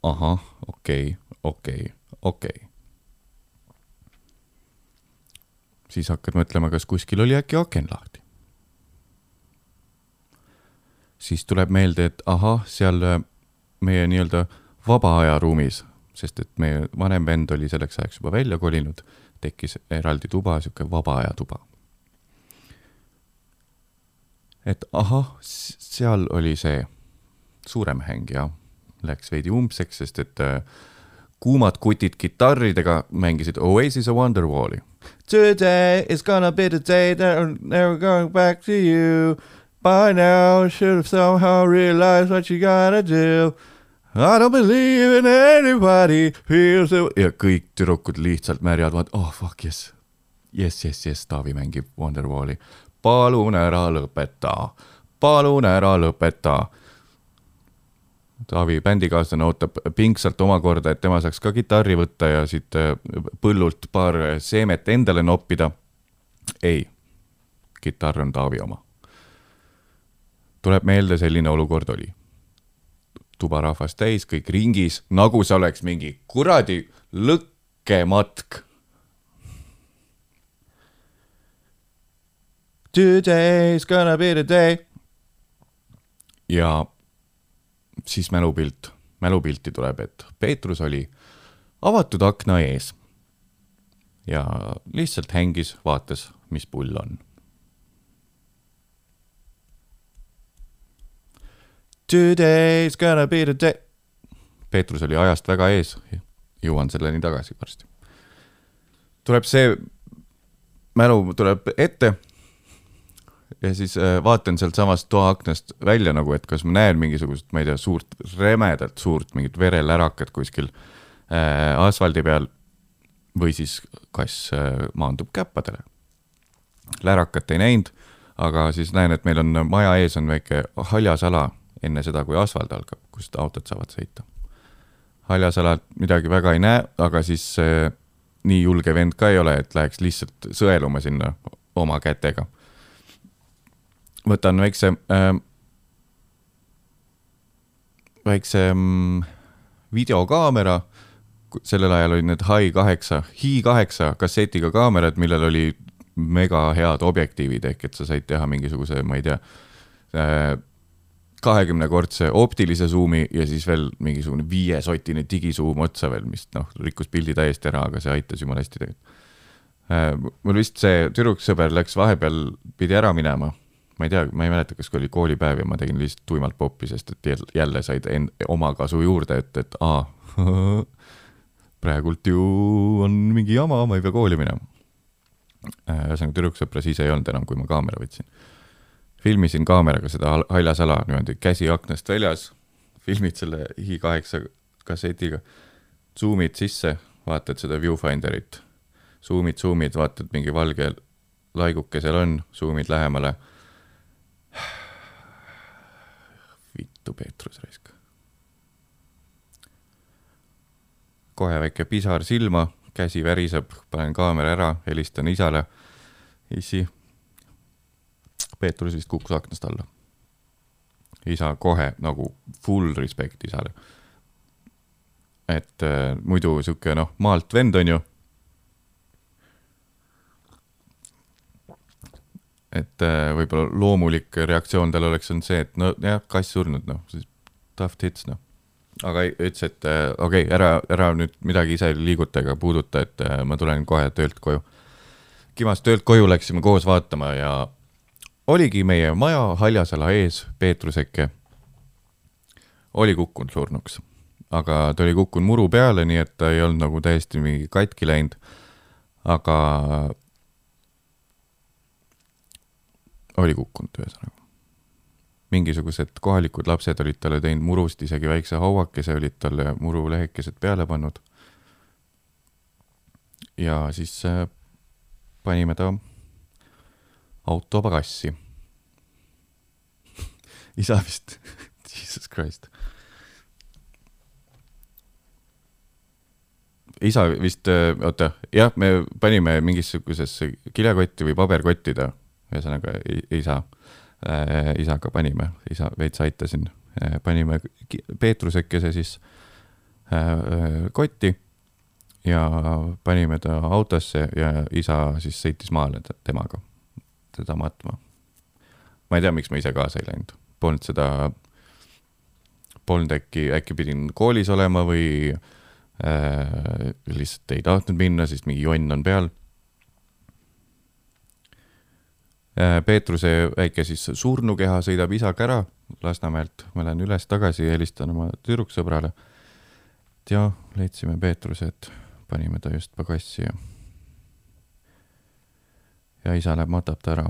ahah, okei okay,, okei okay,, okei okay. siis hakkad mõtlema, kas kuskil oli äkki aken lahti. siis tuleb meelde, et ahah, seal meie nii-öelda vaba aja ruumis sest et meie vanem vend oli selleks ajaks juba välja kolinud, tekkis eraldi tuba, sihuke vaba aja tuba. et ahah, seal oli see suurem häng ja läks veidi umbseks, sest et äh, kuumad kutid kitarridega mängisid Oasis of Wonderwalli. Today is gonna be the day that I'm never going back to you. By now should have somehow realized what you gotta do I don't believe in anybody feels it ja kõik tüdrukud lihtsalt märjad, vaat oh fuck yes. Yes, yes, yes, Taavi mängib Wonderwalli. palun ära lõpeta, palun ära lõpeta. Taavi bändikaaslane ootab pingsalt omakorda, et tema saaks ka kitarri võtta ja siit äh, põllult paar seemet endale noppida. ei, kitarr on Taavi oma. tuleb meelde, selline olukord oli tubarahvast täis, kõik ringis, nagu see oleks mingi kuradi lõkkematk. Today's gonna be the day. ja siis mälupilt, mälupilti tuleb, et Peetrus oli avatud akna ees ja lihtsalt hängis, vaatas, mis pull on Today's gonna be the day. Peetrus oli ajast väga ees, jõuan selleni tagasi varsti. tuleb see mälu tuleb ette. ja siis äh, vaatan sealtsamast toaaknast välja nagu, et kas ma näen mingisugust, ma ei tea, suurt, rämedalt suurt mingit verelärakat kuskil äh, asfaldi peal. või siis kass äh, maandub käppadele. lärakat ei näinud, aga siis näen, et meil on maja ees on väike haljasala enne seda, kui asfalt algab, kust autod saavad sõita. Haljasalat midagi väga ei näe, aga siis äh, nii julge vend ka ei ole, et läheks lihtsalt sõeluma sinna oma kätega. võtan väikse äh,, väikse mm, videokaamera, sellel ajal olid need Hi kaheksa, Hi kaheksa kassetiga kaamerad, millel oli mega head objektiivid ehk et sa said teha mingisuguse, ma ei tea, kahekümnekordse optilise suumi ja siis veel mingisugune viiesotine digisuum otsa veel, mis noh, rikkus pildi täiesti ära, aga see aitas jumala hästi tegelikult. mul vist see tüdruksõber läks vahepeal, pidi ära minema. ma ei tea, ma ei mäleta, kas oli koolipäev ja ma tegin lihtsalt tuimalt poppi, sest et jälle- said end- omakasu juurde, et, et aa, praegult ju on mingi jama, ma ei pea kooli minema. ühesõnaga tüdruksõpra siis ei olnud enam, kui ma kaamera võtsin filmisin kaameraga seda hal- haljasala niimoodi käsi aknast väljas, filmid selle Hi8 kassetiga, zoom'id sisse, vaatad seda viewfinderit, zoom'id, zoom'id, vaatad mingi valge laiguke seal on, zoom'id lähemale. vittu Peetrus raisk. kohe väike pisar silma, käsi väriseb, panen kaamera ära, helistan isale. issi, Peetrus vist kukkus aknast alla. isa kohe nagu full respect isale. et äh, muidu sihuke noh, maalt vend on ju. et äh, võib-olla loomulik reaktsioon tal oleks olnud see, et no jah, kass surnud, noh, siis tough tits, noh. aga ütles, et äh, okei okay,, ära, ära nüüd midagi ise liiguta ega puuduta, et äh, ma tulen kohe töölt koju. Kimas töölt koju läksime koos vaatama ja oligi meie maja Haljasala ees Peetruseke. oli kukkunud surnuks, aga ta oli kukkunud muru peale, nii et ta ei olnud nagu täiesti mingi katki läinud. aga oli kukkunud ühesõnaga. mingisugused kohalikud lapsed olid talle teinud murust isegi väikse hauakese, olid talle murulehekesed peale pannud. ja siis äh, panime ta auto pagassi. isa vist, jesus christ. isa vist, oota, jah, me panime mingisugusesse kilekotti või paberkotti ta, ühesõnaga isa äh,, isaga panime, isa veits aitasin äh,, panime Peetrusekese siis äh, kotti ja panime ta autosse ja isa siis sõitis maale temaga teda matma. ma ei tea, miks ma ise kaasa ei läinud, polnud seda, polnud äkki, äkki pidin koolis olema või äh, lihtsalt ei tahtnud minna, sest mingi jonn on peal äh,. Peetruse väike siis surnukeha sõidab isaga ära Lasnamäelt, ma lähen üles-tagasi, helistan oma tüdruksõbrale. et jah, leidsime Peetruse, et panime ta just pagassi ja ja isa läheb matab ta ära.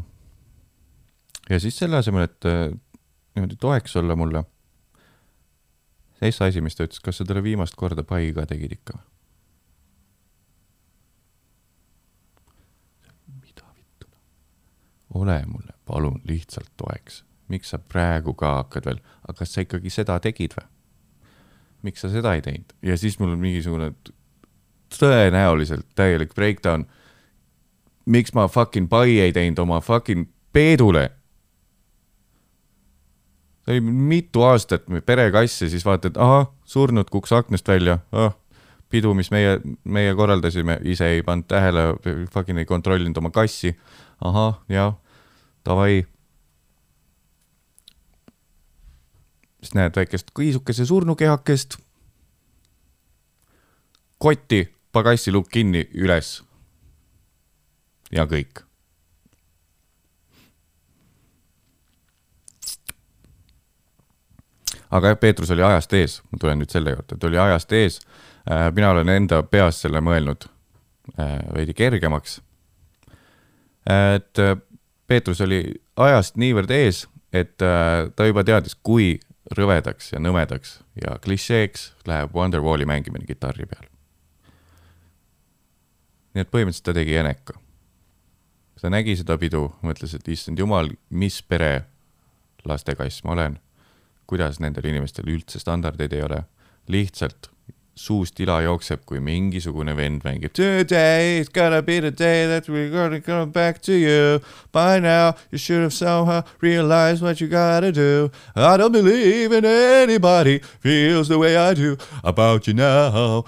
ja siis selle asemel, et äh, niimoodi toeks olla mulle, see asi, mis ta ütles, kas sa talle viimast korda pai ka tegid ikka? mida vittu? ole mulle palun lihtsalt toeks, miks sa praegu ka hakkad veel, aga kas sa ikkagi seda tegid või? miks sa seda ei teinud ja siis mul on mingisugune tõenäoliselt täielik breakdown miks ma fucking pai ei teinud oma fucking Peedule. ta oli mitu aastat perekass ja siis vaatad, ahah, surnud kuks aknast välja ah,, pidu, mis meie, meie korraldasime, ise ei pannud tähele, fucking ei kontrollinud oma kassi. ahah, jah, davai. siis näed väikest kõisukese surnukehakest. kotti, pagassi lukk kinni, üles ja kõik. aga jah, Peetrus oli ajast ees, ma tulen nüüd selle juurde, ta oli ajast ees. mina olen enda peas selle mõelnud äh, veidi kergemaks. et äh, Peetrus oli ajast niivõrd ees, et äh, ta juba teadis, kui rõvedaks ja nõmedaks ja klišeeks läheb Wonderwalli mängimine kitarri peal. nii et põhimõtteliselt ta tegi eneka ta nägi seda pidu, mõtles, et issand jumal, mis pere lastekass ma olen. kuidas nendel inimestel üldse standardeid ei ole. lihtsalt suust ila jookseb, kui mingisugune vend mängib Today is gonna be the day that we gonna come back to you. By now you should have somehow realized what you gotta do. I don't believe in anybody feels the way I do about you now.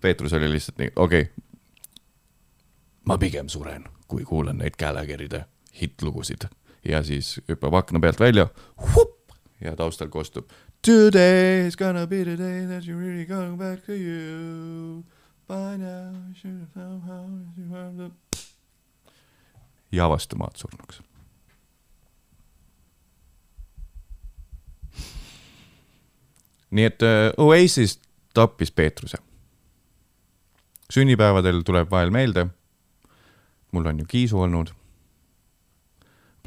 Peetrus oli lihtsalt nii, okei okay. ma pigem suren, kui kuulan neid Gallagheride hittlugusid ja siis hüppab akna pealt välja ja taustal kostub Today is gonna be the day that you really come back to you. By now you should have somehow ja vastu maad surnuks. nii et uh, Oasis tappis Peetruse. Sünnipäevadel tuleb vahel meelde. mul on ju kiisu olnud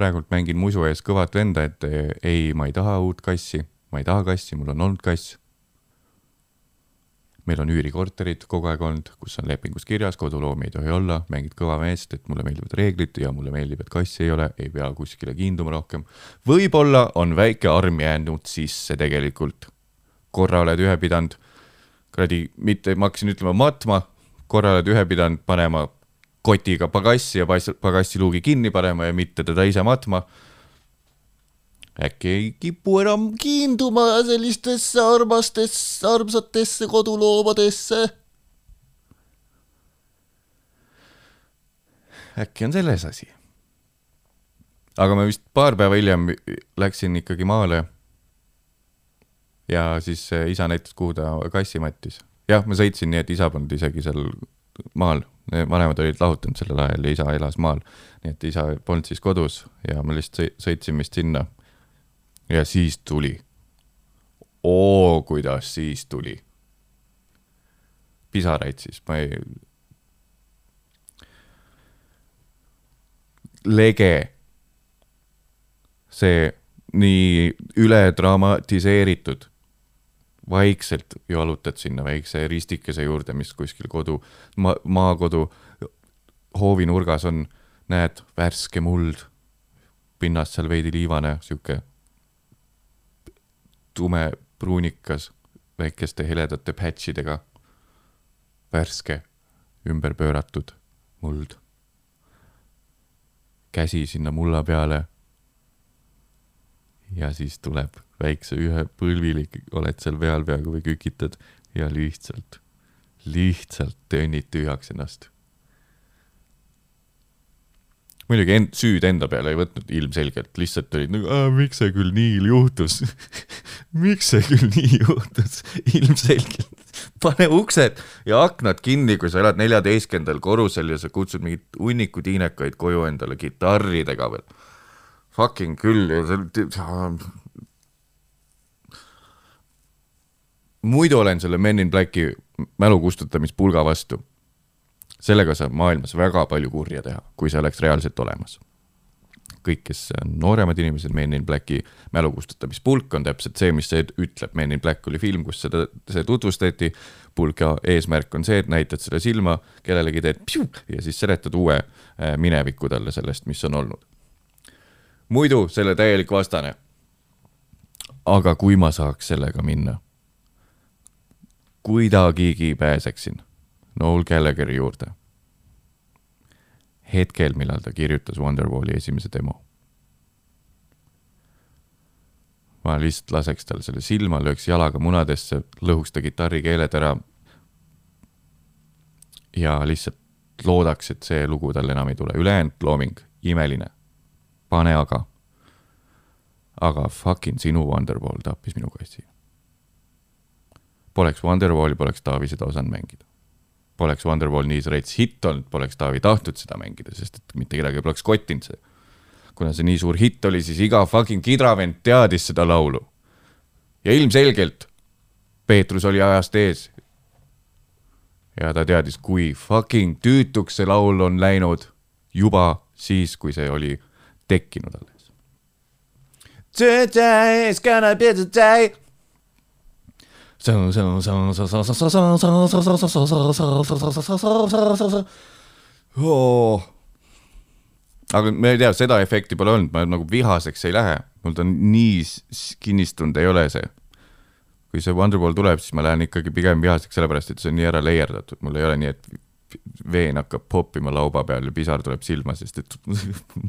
praegult mängin musu ees kõvat venda, et ei, ma ei taha uut kassi, ma ei taha kassi, mul on olnud kass. meil on üürikorterid kogu aeg olnud, kus on lepingus kirjas, koduloomi ei tohi olla, mängid kõva meest, et mulle meeldivad reeglid ja mulle meeldib, et kassi ei ole, ei pea kuskile kiinduma rohkem. võib-olla on väike arm jäänud sisse tegelikult. korra oled ühe pidanud, kuradi, mitte, ma hakkasin ütlema matma, korra oled ühe pidanud panema kotiga pagassi ja pagassiluugi kinni panema ja mitte teda ise matma. äkki ei kipu enam kiinduma sellistesse armastesse, armsatesse koduloomadesse. äkki on selles asi. aga ma vist paar päeva hiljem läksin ikkagi maale. ja siis isa näitas, kuhu ta kassi mattis. Jah, ma sõitsin nii, et isa polnud isegi seal maal vanemad olid lahutanud sellel ajal ja isa elas maal. nii et isa polnud siis kodus ja ma lihtsalt sõitsin vist sinna. ja siis tuli. oo, kuidas siis tuli. pisaraid siis, ma ei. lege. see nii üle dramatiseeritud vaikselt jalutad sinna väikse ristikese juurde, mis kuskil kodu, maa, maakodu hoovinurgas on, näed, värske muld, pinnast seal veidi liivane, sihuke tume pruunikas, väikeste heledate patchidega, värske, ümber pööratud muld. käsi sinna mulla peale. ja siis tuleb väikse ühe põlvili oled seal peal peaaegu või kükitad ja lihtsalt, lihtsalt tönnid tühjaks ennast. muidugi end, süüd enda peale ei võtnud ilmselgelt, lihtsalt olid nagu, miks see küll nii juhtus miks see küll nii juhtus, ilmselgelt. pane uksed ja aknad kinni, kui sa elad neljateistkümnendal korrusel ja sa kutsud mingit hunniku tiinekaid koju endale kitarridega veel. Fucking küll ja see muidu olen selle Men in Blacki mälu kustutamispulga vastu. sellega saab maailmas väga palju kurja teha, kui see oleks reaalselt olemas. kõik, kes on nooremad inimesed, Men in Blacki mälu kustutamispulk on täpselt see, mis see ütleb, Men in Black oli film, kus seda, see tutvustati. pulga eesmärk on see, et näitad selle silma kellelegi, teed psiu, ja siis seletad uue äh, mineviku talle sellest, mis on olnud. muidu selle täielik vastane. aga kui ma saaks sellega minna kuidagigi pääseksin Noel Gallagheri juurde. hetkel, millal ta kirjutas Wonderwalli esimese demo. ma lihtsalt laseks tal selle silma, lööks jalaga munadesse, lõhuks ta kitarrikeeled ära. ja lihtsalt loodaks, et see lugu tal enam ei tule, ülejäänud looming, imeline. pane aga. aga fucking sinu Wonderwall tappis minu kassi Poleks Wonderwalli, poleks Taavi seda osanud mängida. Poleks Wonderwall nii rets hitt olnud, poleks Taavi tahtnud seda mängida, sest et mitte kedagi poleks kottinud see. kuna see nii suur hitt oli, siis iga fucking kidravend teadis seda laulu. ja ilmselgelt Peetrus oli ajast ees. ja ta teadis, kui fucking tüütuks see laul on läinud juba siis, kui see oli tekkinud alles. Today is gonna be the day oh.. aga ma ei tea, seda efekti pole olnud, ma nagu vihaseks ei lähe, mul ta nii kinnistunud ei ole see. kui see Wonderball tuleb, siis ma lähen ikkagi pigem vihaseks, sellepärast et see on nii ära leierdatud, mul ei ole nii, et veen hakkab poppima lauba peal ja pisar tuleb silma, sest et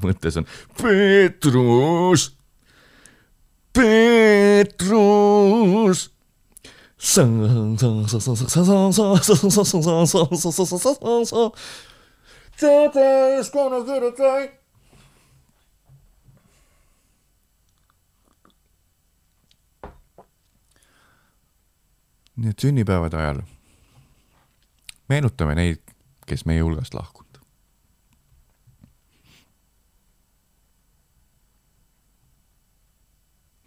mõttes on Peetrus, Peetrus. nii et sünnipäevade ajal meenutame neid, kes meie hulgast lahkunud.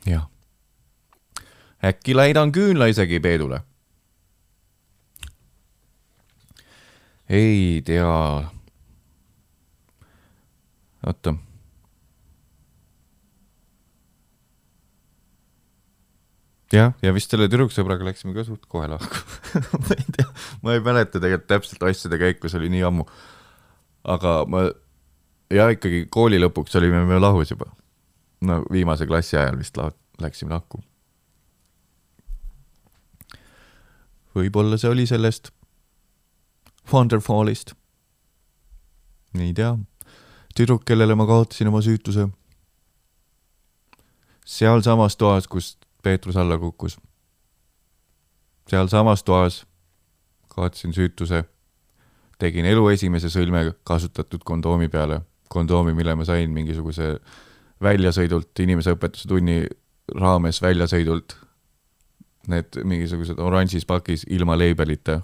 jah, äkki läidan küünla isegi Peedule. ei tea. oota jah, ja vist selle tüdruksõbraga läksime ka suht kohe lahku ma ei tea, ma ei mäleta tegelikult täpselt asjade käiku, see oli nii ammu. aga ma, ja ikkagi kooli lõpuks olime me lahus juba. no viimase klassi ajal vist la- läksime lahku. Võib-olla see oli sellest Wonderfallist. ei tea, tüdruk, kellele ma kaotasin oma süütuse. sealsamas toas, kus Peetrus alla kukkus. sealsamas toas kaotasin süütuse, tegin elu esimese sõlme kasutatud kondoomi peale, kondoomi, mille ma sain mingisuguse väljasõidult inimeseõpetuse tunni raames väljasõidult. Need mingisugused oranžis pakis ilma leibelita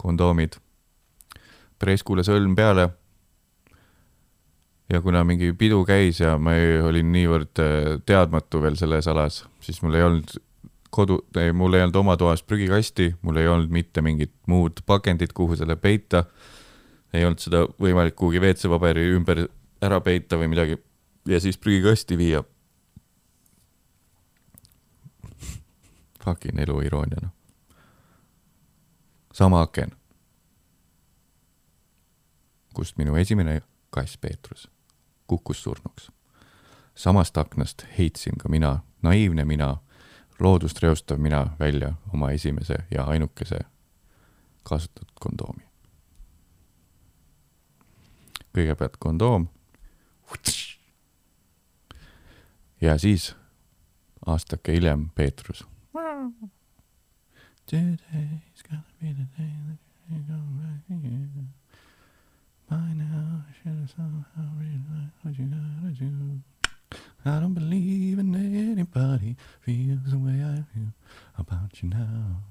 kondoomid. preskule sõlm peale. ja kuna mingi pidu käis ja ma ei, olin niivõrd äh, teadmatu veel selles alas, siis mul ei olnud kodu, mul ei olnud oma toas prügikasti, mul ei olnud mitte mingit muud pakendit, kuhu selle peita. ei olnud seda võimalik kuhugi WC-paberi ümber ära peita või midagi ja siis prügikasti viia. Fucking elu iroonia noh. sama aken, kust minu esimene kass Peetrus kukkus surnuks. samast aknast heitsin ka mina, naiivne mina, loodust reostav mina välja oma esimese ja ainukese kasutatud kondoomi. kõigepealt kondoom. ja siis aastake hiljem Peetrus. Today's gonna be the day that you go back again. By now I should have somehow realized what you gotta do. I don't believe in anybody feels the way I feel about you now.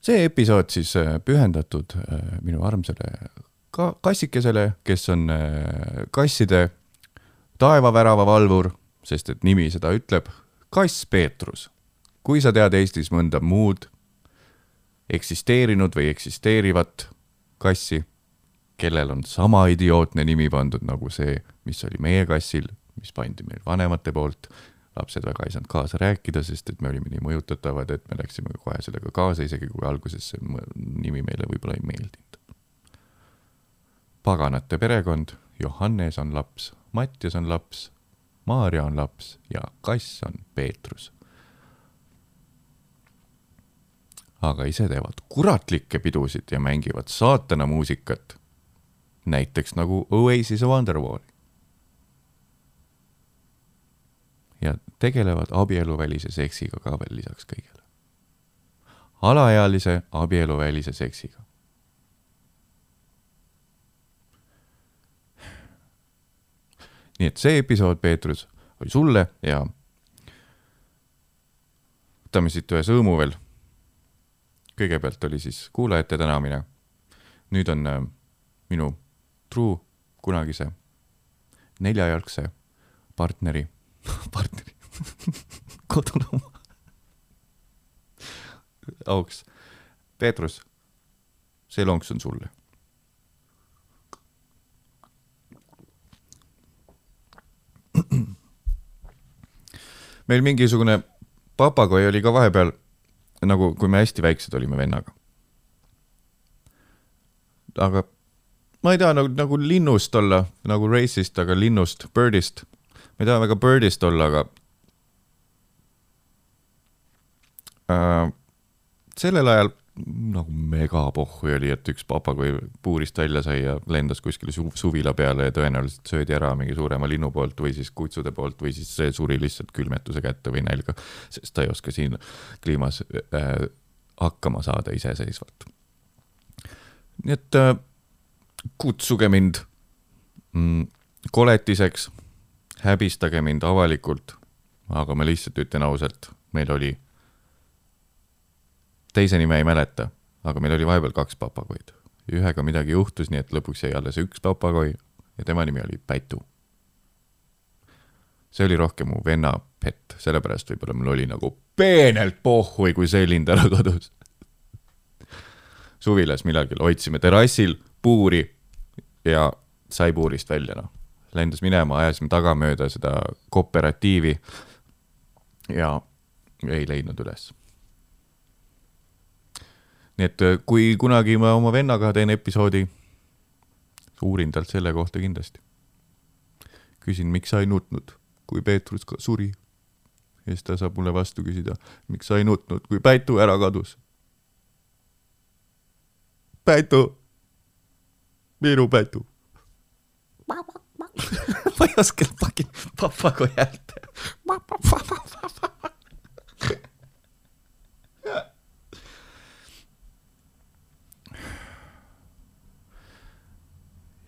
see episood siis äh, pühendatud äh, minu armsale ka kassikesele, kes on äh, kasside taevavärava valvur, sest et nimi seda ütleb, kass Peetrus. kui sa tead Eestis mõnda muud eksisteerinud või eksisteerivat kassi, kellel on sama idiootne nimi pandud nagu see, mis oli meie kassil, mis pandi meil vanemate poolt. lapsed väga ei saanud kaasa rääkida, sest et me olime nii mõjutatavad, et me läksime kohe sellega kaasa, isegi kui alguses see nimi meile võib-olla ei meeldinud. paganate perekond, Johannes on laps, Mattias on laps, Maarja on laps ja kass on Peetrus aga ise teevad kuratlikke pidusid ja mängivad saatana muusikat. näiteks nagu Oasis Wonderwall. ja tegelevad abieluvälise seksiga ka veel lisaks kõigele. alaealise abieluvälise seksiga. Nii et see episood, Peetrus, oli sulle ja võtame siit ühe sõõmu veel kõigepealt oli siis kuulajate tänamine. nüüd on äh, minu truu kunagise neljajalgse partneri, partneri, kodulooma auks. Peetrus, see lonks on sulle. meil mingisugune papagoi oli ka vahepeal nagu, kui me hästi väiksed olime vennaga. aga ma ei taha nagu, nagu linnust olla, nagu racist, aga linnust, birdist. ma ei taha väga birdist olla, aga äh, sellel ajal nagu megapohhu oli, et üks papagoi puurist välja sai ja lendas kuskile su suvila peale ja tõenäoliselt söödi ära mingi suurema linnu poolt või siis kutsude poolt või siis see suri lihtsalt külmetuse kätte või nälga, sest ta ei oska siin kliimas äh, hakkama saada iseseisvalt. nii et äh, kutsuge mind mm, koletiseks, häbistage mind avalikult, aga ma lihtsalt ütlen ausalt, meil oli teise nime ei mäleta, aga meil oli vahepeal kaks papagoid. ühega midagi juhtus, nii et lõpuks jäi alles üks papagoi ja tema nimi oli Pätu. see oli rohkem mu venna pett, sellepärast võib-olla mul oli nagu peenelt pohhui, kui see lind ära kadus. suvilas millalgi hoidsime terrassil puuri ja sai puurist välja, noh. lendas minema, ajasime tagamööda seda kooperatiivi ja ei leidnud üles nii et äh, kui kunagi ma oma vennaga teen episoodi, uurin talt selle kohta kindlasti. küsin, miks sa ei nutnud, kui Peetrus suri. ja siis ta saab mulle vastu küsida, miks sa ei nutnud, kui Pätu ära kadus. Pätu, minu Pätu ma ei oska fucking papagoi häält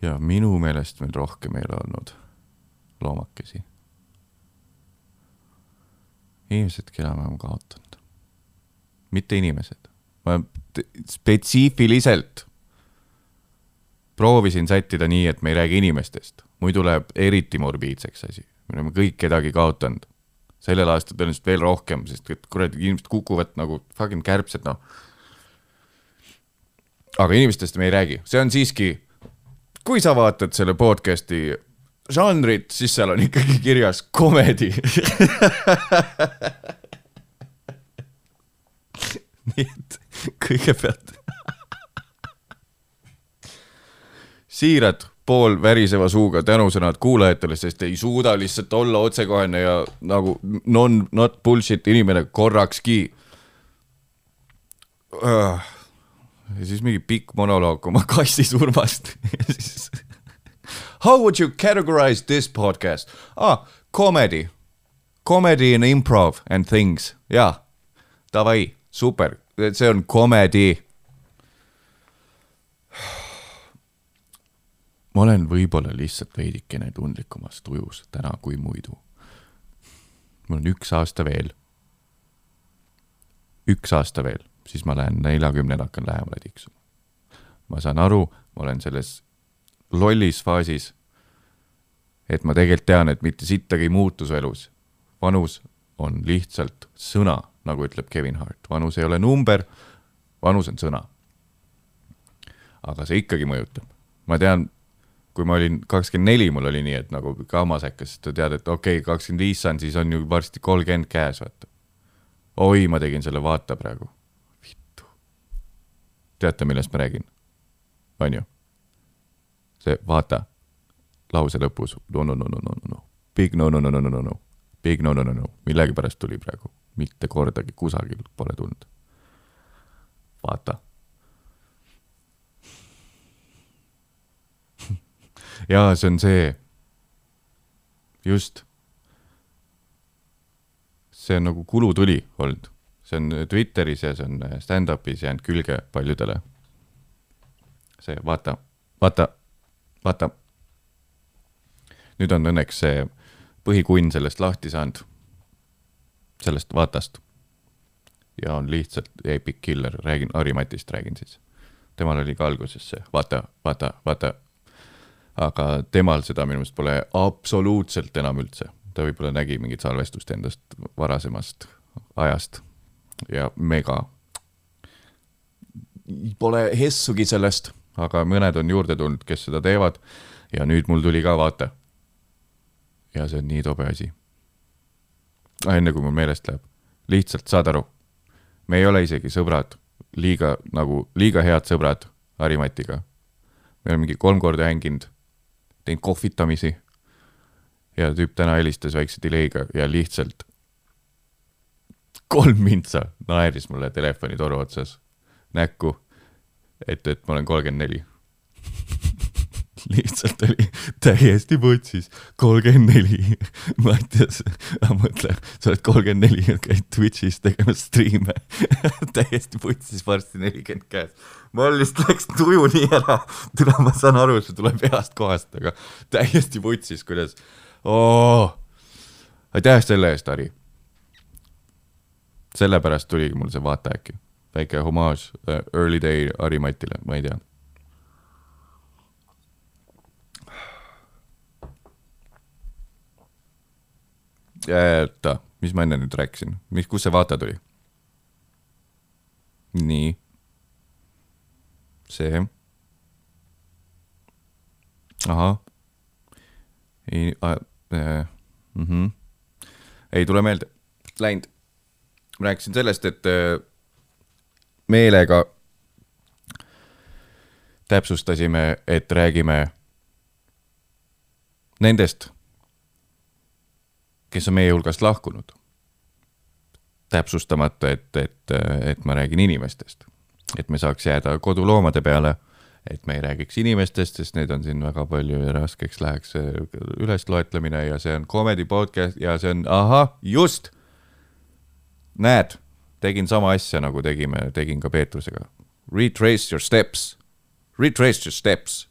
ja minu meelest meil rohkem ei ole olnud loomakesi. inimesed, keda me oleme kaotanud. mitte inimesed, ma spetsiifiliselt proovisin sättida nii, et me ei räägi inimestest, muidu läheb eriti morbiidseks asi. me oleme kõik kedagi kaotanud. sellel aastal tõenäoliselt veel rohkem, sest et kuradi inimesed kukuvad nagu fucking kärbsed, noh. aga inimestest me ei räägi, see on siiski kui sa vaatad selle podcast'i žanrit, siis seal on ikkagi kirjas komedi. Nii et kõigepealt siirad pool väriseva suuga tänusõnad kuulajatele, sest ei suuda lihtsalt olla otsekohene ja nagu non, not bullshit inimene korrakski. Uh ja siis mingi pikk monoloog oma kassi surmast siis How would you categorize this podcast? Ah, comedy. Comedy and improv and things. jaa, davai, super, see on comedy. ma olen võib-olla lihtsalt veidikene tundlikumas tujus täna kui muidu. mul on üks aasta veel. üks aasta veel siis ma lähen neljakümnele hakkan lähemale tiksuma. ma saan aru, ma olen selles lollis faasis, et ma tegelikult tean, et mitte sittagi ei muutu su elus. vanus on lihtsalt sõna, nagu ütleb Kevin Hart, vanus ei ole number, vanus on sõna. aga see ikkagi mõjutab. ma tean, kui ma olin kakskümmend neli, mul oli nii, et nagu kammas hakkas, sa tead, et okei okay,, kakskümmend viis saan, siis on ju varsti kolmkümmend käes, vaata. oi, ma tegin selle vaata praegu teate, millest ma räägin? on ju? see vaata, lause lõpus, no, no, no, no, no, no, no, big no, no, no, no, no, no, no, big no, no, no, no, millegipärast tuli praegu, mitte kordagi kusagil pole tulnud. vaata jaa, see on see, just. see on nagu kulutuli olnud see on Twitteris ja see on stand-up'is jäänud külge paljudele. see vaata, vaata, vaata. nüüd on õnneks see põhikunn sellest lahti saanud, sellest vaatast. ja on lihtsalt epic killer, räägin, Harri Matist räägin siis. temal oli ka alguses see vaata, vaata, vaata. aga temal seda minu meelest pole absoluutselt enam üldse. ta võib-olla nägi mingit salvestust endast varasemast ajast ja mega. Pole hessugi sellest, aga mõned on juurde tulnud, kes seda teevad. ja nüüd mul tuli ka vaata. ja see on nii tobe asi. enne kui mul meelest läheb, lihtsalt saad aru, me ei ole isegi sõbrad, liiga nagu, liiga head sõbrad Harimatiga. me oleme mingi kolm korda hänginud, teinud kohvitamisi. ja tüüp täna helistas väikse delay'ga ja lihtsalt kolm mintsa naeris mulle telefonitoru otsas näkku, et, et ma olen kolmkümmend neli. lihtsalt oli täiesti putsis, kolmkümmend neli. Mattias, mõtle, sa oled kolmkümmend neli ja käid Twitch'is tegemas striime. täiesti putsis, varsti nelikümmend käes. mul lihtsalt läks tuju nii ära, tule ma saan aru, see tuleb heast kohast, aga täiesti putsis, kuidas aitäh selle eest, Ari. Sellepärast tuligi mul see vaata äkki, väike homaaž uh, Early Day Ari-Matile, ma ei tea oota, mis ma enne nüüd rääkisin, mis, kust see vaata tuli? nii. see. ahah. ei äh,, mm -hmm. ei tule meelde, läinud. Ma rääkisin sellest, et äh, meelega täpsustasime, et räägime nendest kes on meie hulgast lahkunud. täpsustamata, et, et, et ma räägin inimestest, et me saaks jääda koduloomade peale, et me ei räägiks inimestest, sest neid on siin väga palju ja raskeks läheks see ülesloetlemine ja see on comedy podcast ja see on, ahah, just. näed, tegin sama asja, nagu tegime, tegin ka Peetrusega. Retrace your steps, retrace your steps.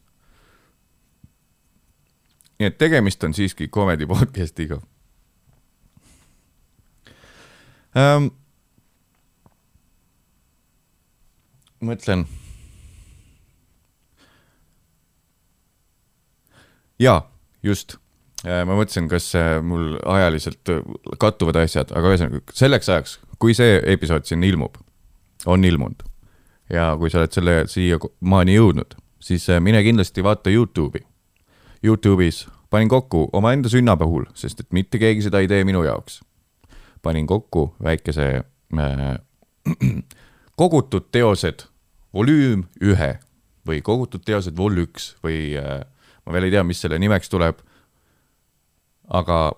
nii et tegemist on siiski comedy podcast'iga ähm,. mõtlen. jaa, just. Ma mõtlesin, kas äh, mul ajaliselt äh, kattuvad asjad, aga ühesõnaga selleks ajaks, kui see episood siin ilmub, on ilmunud ja kui sa oled selle siiamaani jõudnud, siis äh, mine kindlasti vaata Youtube'i. Youtube'is panin kokku omaenda sünna puhul, sest et mitte keegi seda ei tee minu jaoks panin kokku väikese äh, kogutud teosed volüüm ühe või kogutud teosed vol üks või äh, ma veel ei tea, mis selle nimeks tuleb. Aga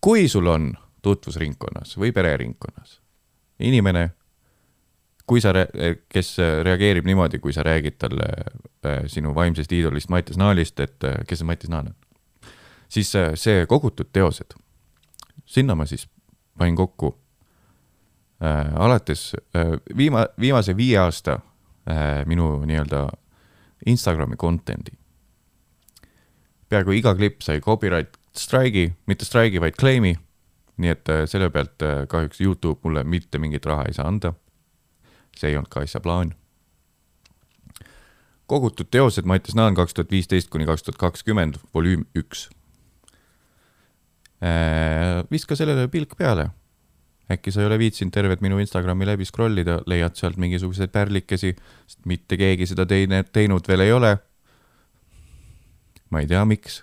kui sul on tutvusringkonnas või pereringkonnas inimene, kui sa, kes reageerib niimoodi, kui sa räägid talle äh, sinu vaimsest iidolist Mattias Naalist, et kes see Mattias Naal on, siis see kogutud teosed sinna ma siis panin kokku äh, alates äh, viima-, viimase viie aasta äh, minu nii-öelda Instagrami content'i. peaaegu iga klipp sai copyright strike'i, mitte strike'i, vaid claim'i. nii et äh, selle pealt äh, kahjuks Youtube mulle mitte mingit raha ei saa anda. see ei olnud ka asja plaan. kogutud teosed Mattias Naan kaks tuhat viisteist kuni kaks tuhat kakskümmend, volüüm üks Äh, viska sellele pilk peale. äkki sa ei ole viitsinud tervet minu Instagrami läbi scroll ida, leiad sealt mingisuguseid pärlikesi, sest mitte keegi seda teine, teinud veel ei ole. ma ei tea, miks.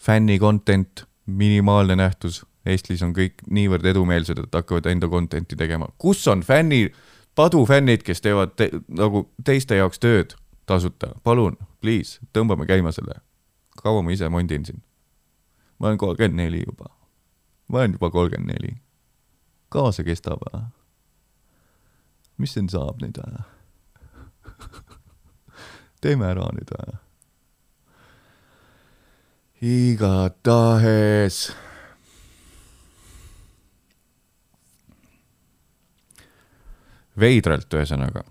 Fänni content, minimaalne nähtus, Eestis on kõik niivõrd edumeelsed, et hakkavad enda content'i tegema. kus on fänni, padufännid, kes teevad te, nagu teiste jaoks tööd tasuta, palun, please, tõmbame käima selle. kaua ma ise mondin siin? ma olen kolmkümmend neli juba. ma olen juba kolmkümmend neli. kaua see kestab? mis siin saab nüüd? teeme ära nüüd. igatahes. veidralt, ühesõnaga.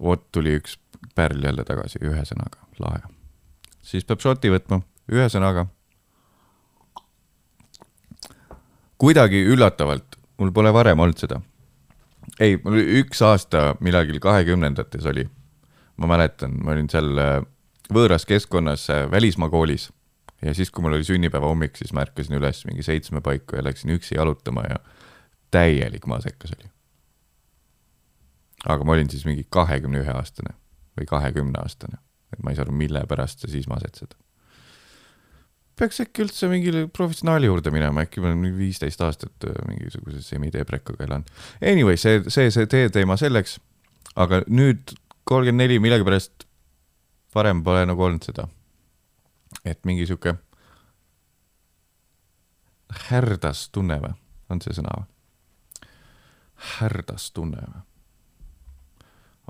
vot tuli üks pärl jälle tagasi, ühesõnaga, lahe. siis peab šoti võtma, ühesõnaga kuidagi üllatavalt, mul pole varem olnud seda. ei, mul üks aasta millalgi kahekümnendates oli, ma mäletan, ma olin seal äh, võõras keskkonnas äh, välismaa koolis ja siis, kui mul oli sünnipäeva hommik, siis ma ärkasin üles mingi seitsme paiku ja läksin üksi jalutama ja täielik maasekas oli. aga ma olin siis mingi kahekümne ühe aastane või kahekümne aastane, et ma ei saa aru, mille pärast sa siis masetsed peaks äkki üldse mingile professionaali juurde minema, äkki ma olen viisteist aastat äh, mingisuguse semideprekaga elanud. Anyway, see, see, see tee teema selleks. aga nüüd kolmkümmend neli millegipärast varem pole nagu olnud seda. Et mingi sihuke härdas tunne või, on see sõna või? härdas tunne või?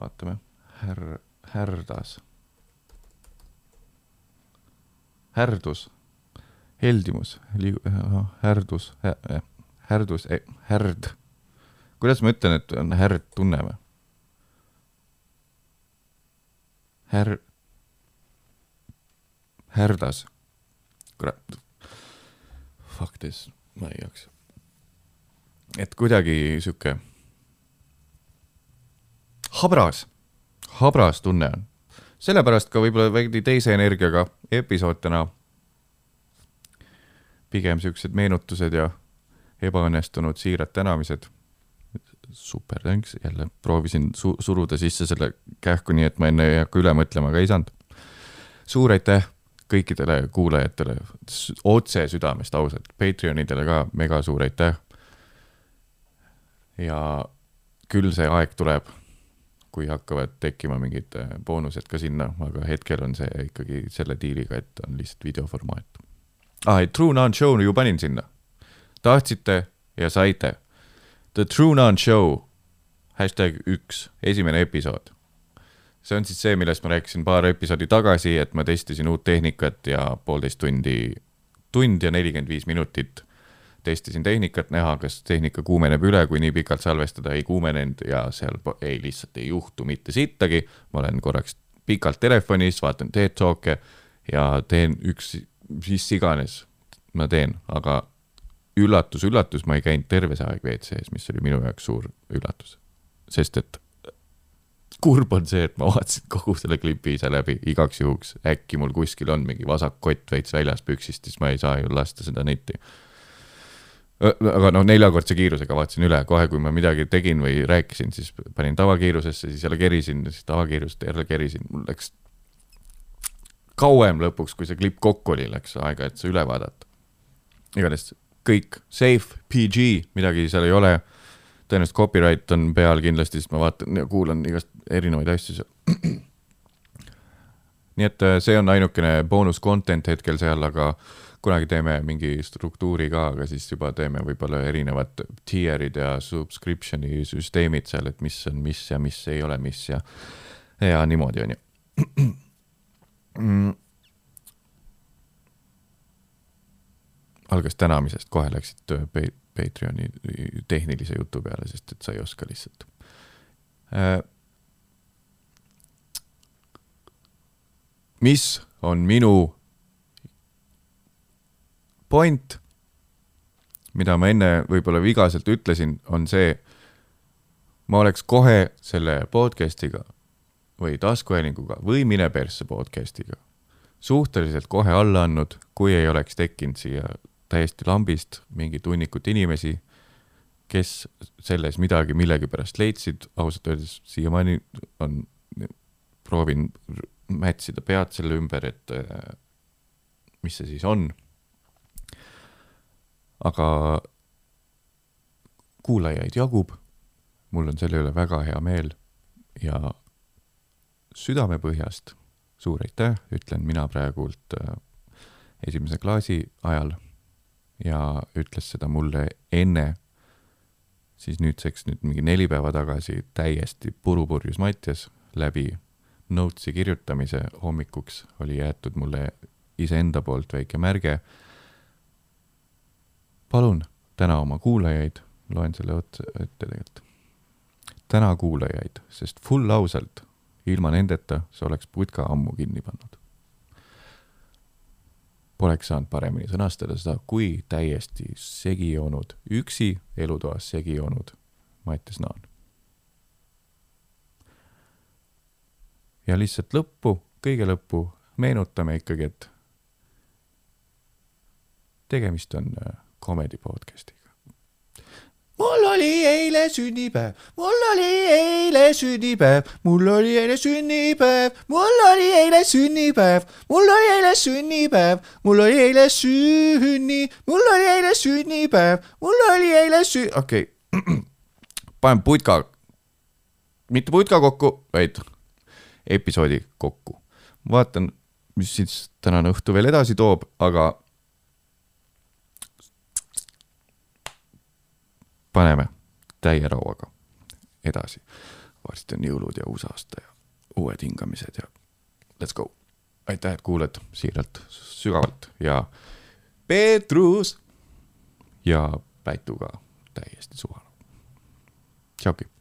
vaatame, här-, härdas. härdus, heldimus, härdus, härdus, härd. kuidas ma ütlen, et on härd tunne või? här-, härdas. kurat. Fuck this, ma ei jaksa. et kuidagi sihuke habras, habras tunne on. sellepärast ka võib-olla veidi teise energiaga episood täna. pigem siuksed meenutused ja ebaõnnestunud siirad tänamised. super, thanks, jälle proovisin su suruda sisse selle kähku, nii et ma enne ei hakka üle mõtlema, aga ei saanud. suur aitäh kõikidele kuulajatele, otse südamest ausalt, Patreonidele ka mega suur aitäh. ja küll see aeg tuleb, kui hakkavad tekkima mingid äh, boonused ka sinna, aga hetkel on see ikkagi selle diiliga, et on lihtsalt videoformaat. aa, et True Non Show ju panin sinna. tahtsite ja saite. The True Non Show, hashtag üks, esimene episood see on siis see, millest ma rääkisin paar episoodi tagasi, et ma testisin uut tehnikat ja poolteist tundi, tund ja nelikümmend viis minutit testisin tehnikat, näha, kas tehnika kuumeneb üle, kui nii pikalt salvestada ei kuumenenud ja seal ei, lihtsalt ei juhtu mitte sittagi. ma olen korraks pikalt telefonis, vaatan TED Talk'e ja teen üks, mis iganes ma teen, aga üllatus, üllatus, ma ei käinud terve see aeg WC-s, mis oli minu jaoks suur üllatus. sest et kurb on see, et ma vaatasin kogu selle klipi ise läbi igaks juhuks, äkki mul kuskil on mingi vasak kott veits väljas püksist, siis ma ei saa ju lasta seda netti. aga noh, neljakordse kiirusega vaatasin üle, kohe kui ma midagi tegin või rääkisin, siis panin tavakiirusesse, siis jälle kerisin, siis tavakiirust jälle kerisin, mul läks kauem lõpuks, kui see klipp kokku oli, läks aega, et see üle vaadata. igatahes kõik safe, PG, midagi seal ei ole tõenäoliselt copyright on peal kindlasti, sest ma vaatan ja kuulan igast erinevaid asju seal. nii et äh, see on ainukene boonus content hetkel seal, aga kunagi teeme mingi struktuuri ka, aga siis juba teeme võib-olla erinevad tier'id ja subscription'i süsteemid seal, et mis on mis ja mis ei ole mis ja, ja niimoodi on ju mm.. algas tänamisest, kohe läksid äh, Patreoni tehnilise jutu peale, sest et sa ei oska lihtsalt äh,. mis on minu point, mida ma enne võib-olla vigaselt ütlesin, on see, ma oleks kohe selle podcast'iga või taskuhäälinguga või Mine persse podcast'iga suhteliselt kohe alla andnud, kui ei oleks tekkinud siia täiesti lambist mingit hunnikut inimesi, kes selles midagi millegipärast leidsid, ausalt öeldes siiamaani on, proovin mätsida pead selle ümber, et äh, mis see siis on. aga kuulajaid jagub, mul on selle üle väga hea meel ja südamepõhjast suur aitäh, ütlen mina praegult äh, esimese klaasi ajal ja ütles seda mulle enne, siis nüüdseks nüüd mingi neli päeva tagasi täiesti purupurjus Mattias läbi notes'i kirjutamise hommikuks oli jäetud mulle iseenda poolt väike märge. palun täna oma kuulajaid, loen selle otsa ette tegelikult. täna kuulajaid, sest full ausalt, ilma nendeta sa oleks putka ammu kinni pannud. Poleks saanud paremini sõnastada seda, kui täiesti segi joonud, üksi elutoas segi joonud Mattias Naan. ja lihtsalt lõppu, kõige lõppu meenutame ikkagi, et tegemist on äh, comedy podcast'iga. Mul oli eile sünnipäev, mul oli eile sünnipäev, mul oli eile sünnipäev, mul oli eile sünnipäev, mul oli eile sünnipäev, mul oli eile sünni, mul oli eile sünnipäev, mul oli eile sü-, okei. Okay. panen putka, mitte putka kokku, vaid episoodi kokku. vaatan, mis siis tänane õhtu veel edasi toob, aga paneme täie rauaga edasi. varsti on jõulud ja uus aasta ja uued hingamised ja let's go. aitäh, et kuulad siiralt, sügavalt ja Peetrus ja Pätuga täiesti suva. tšauki.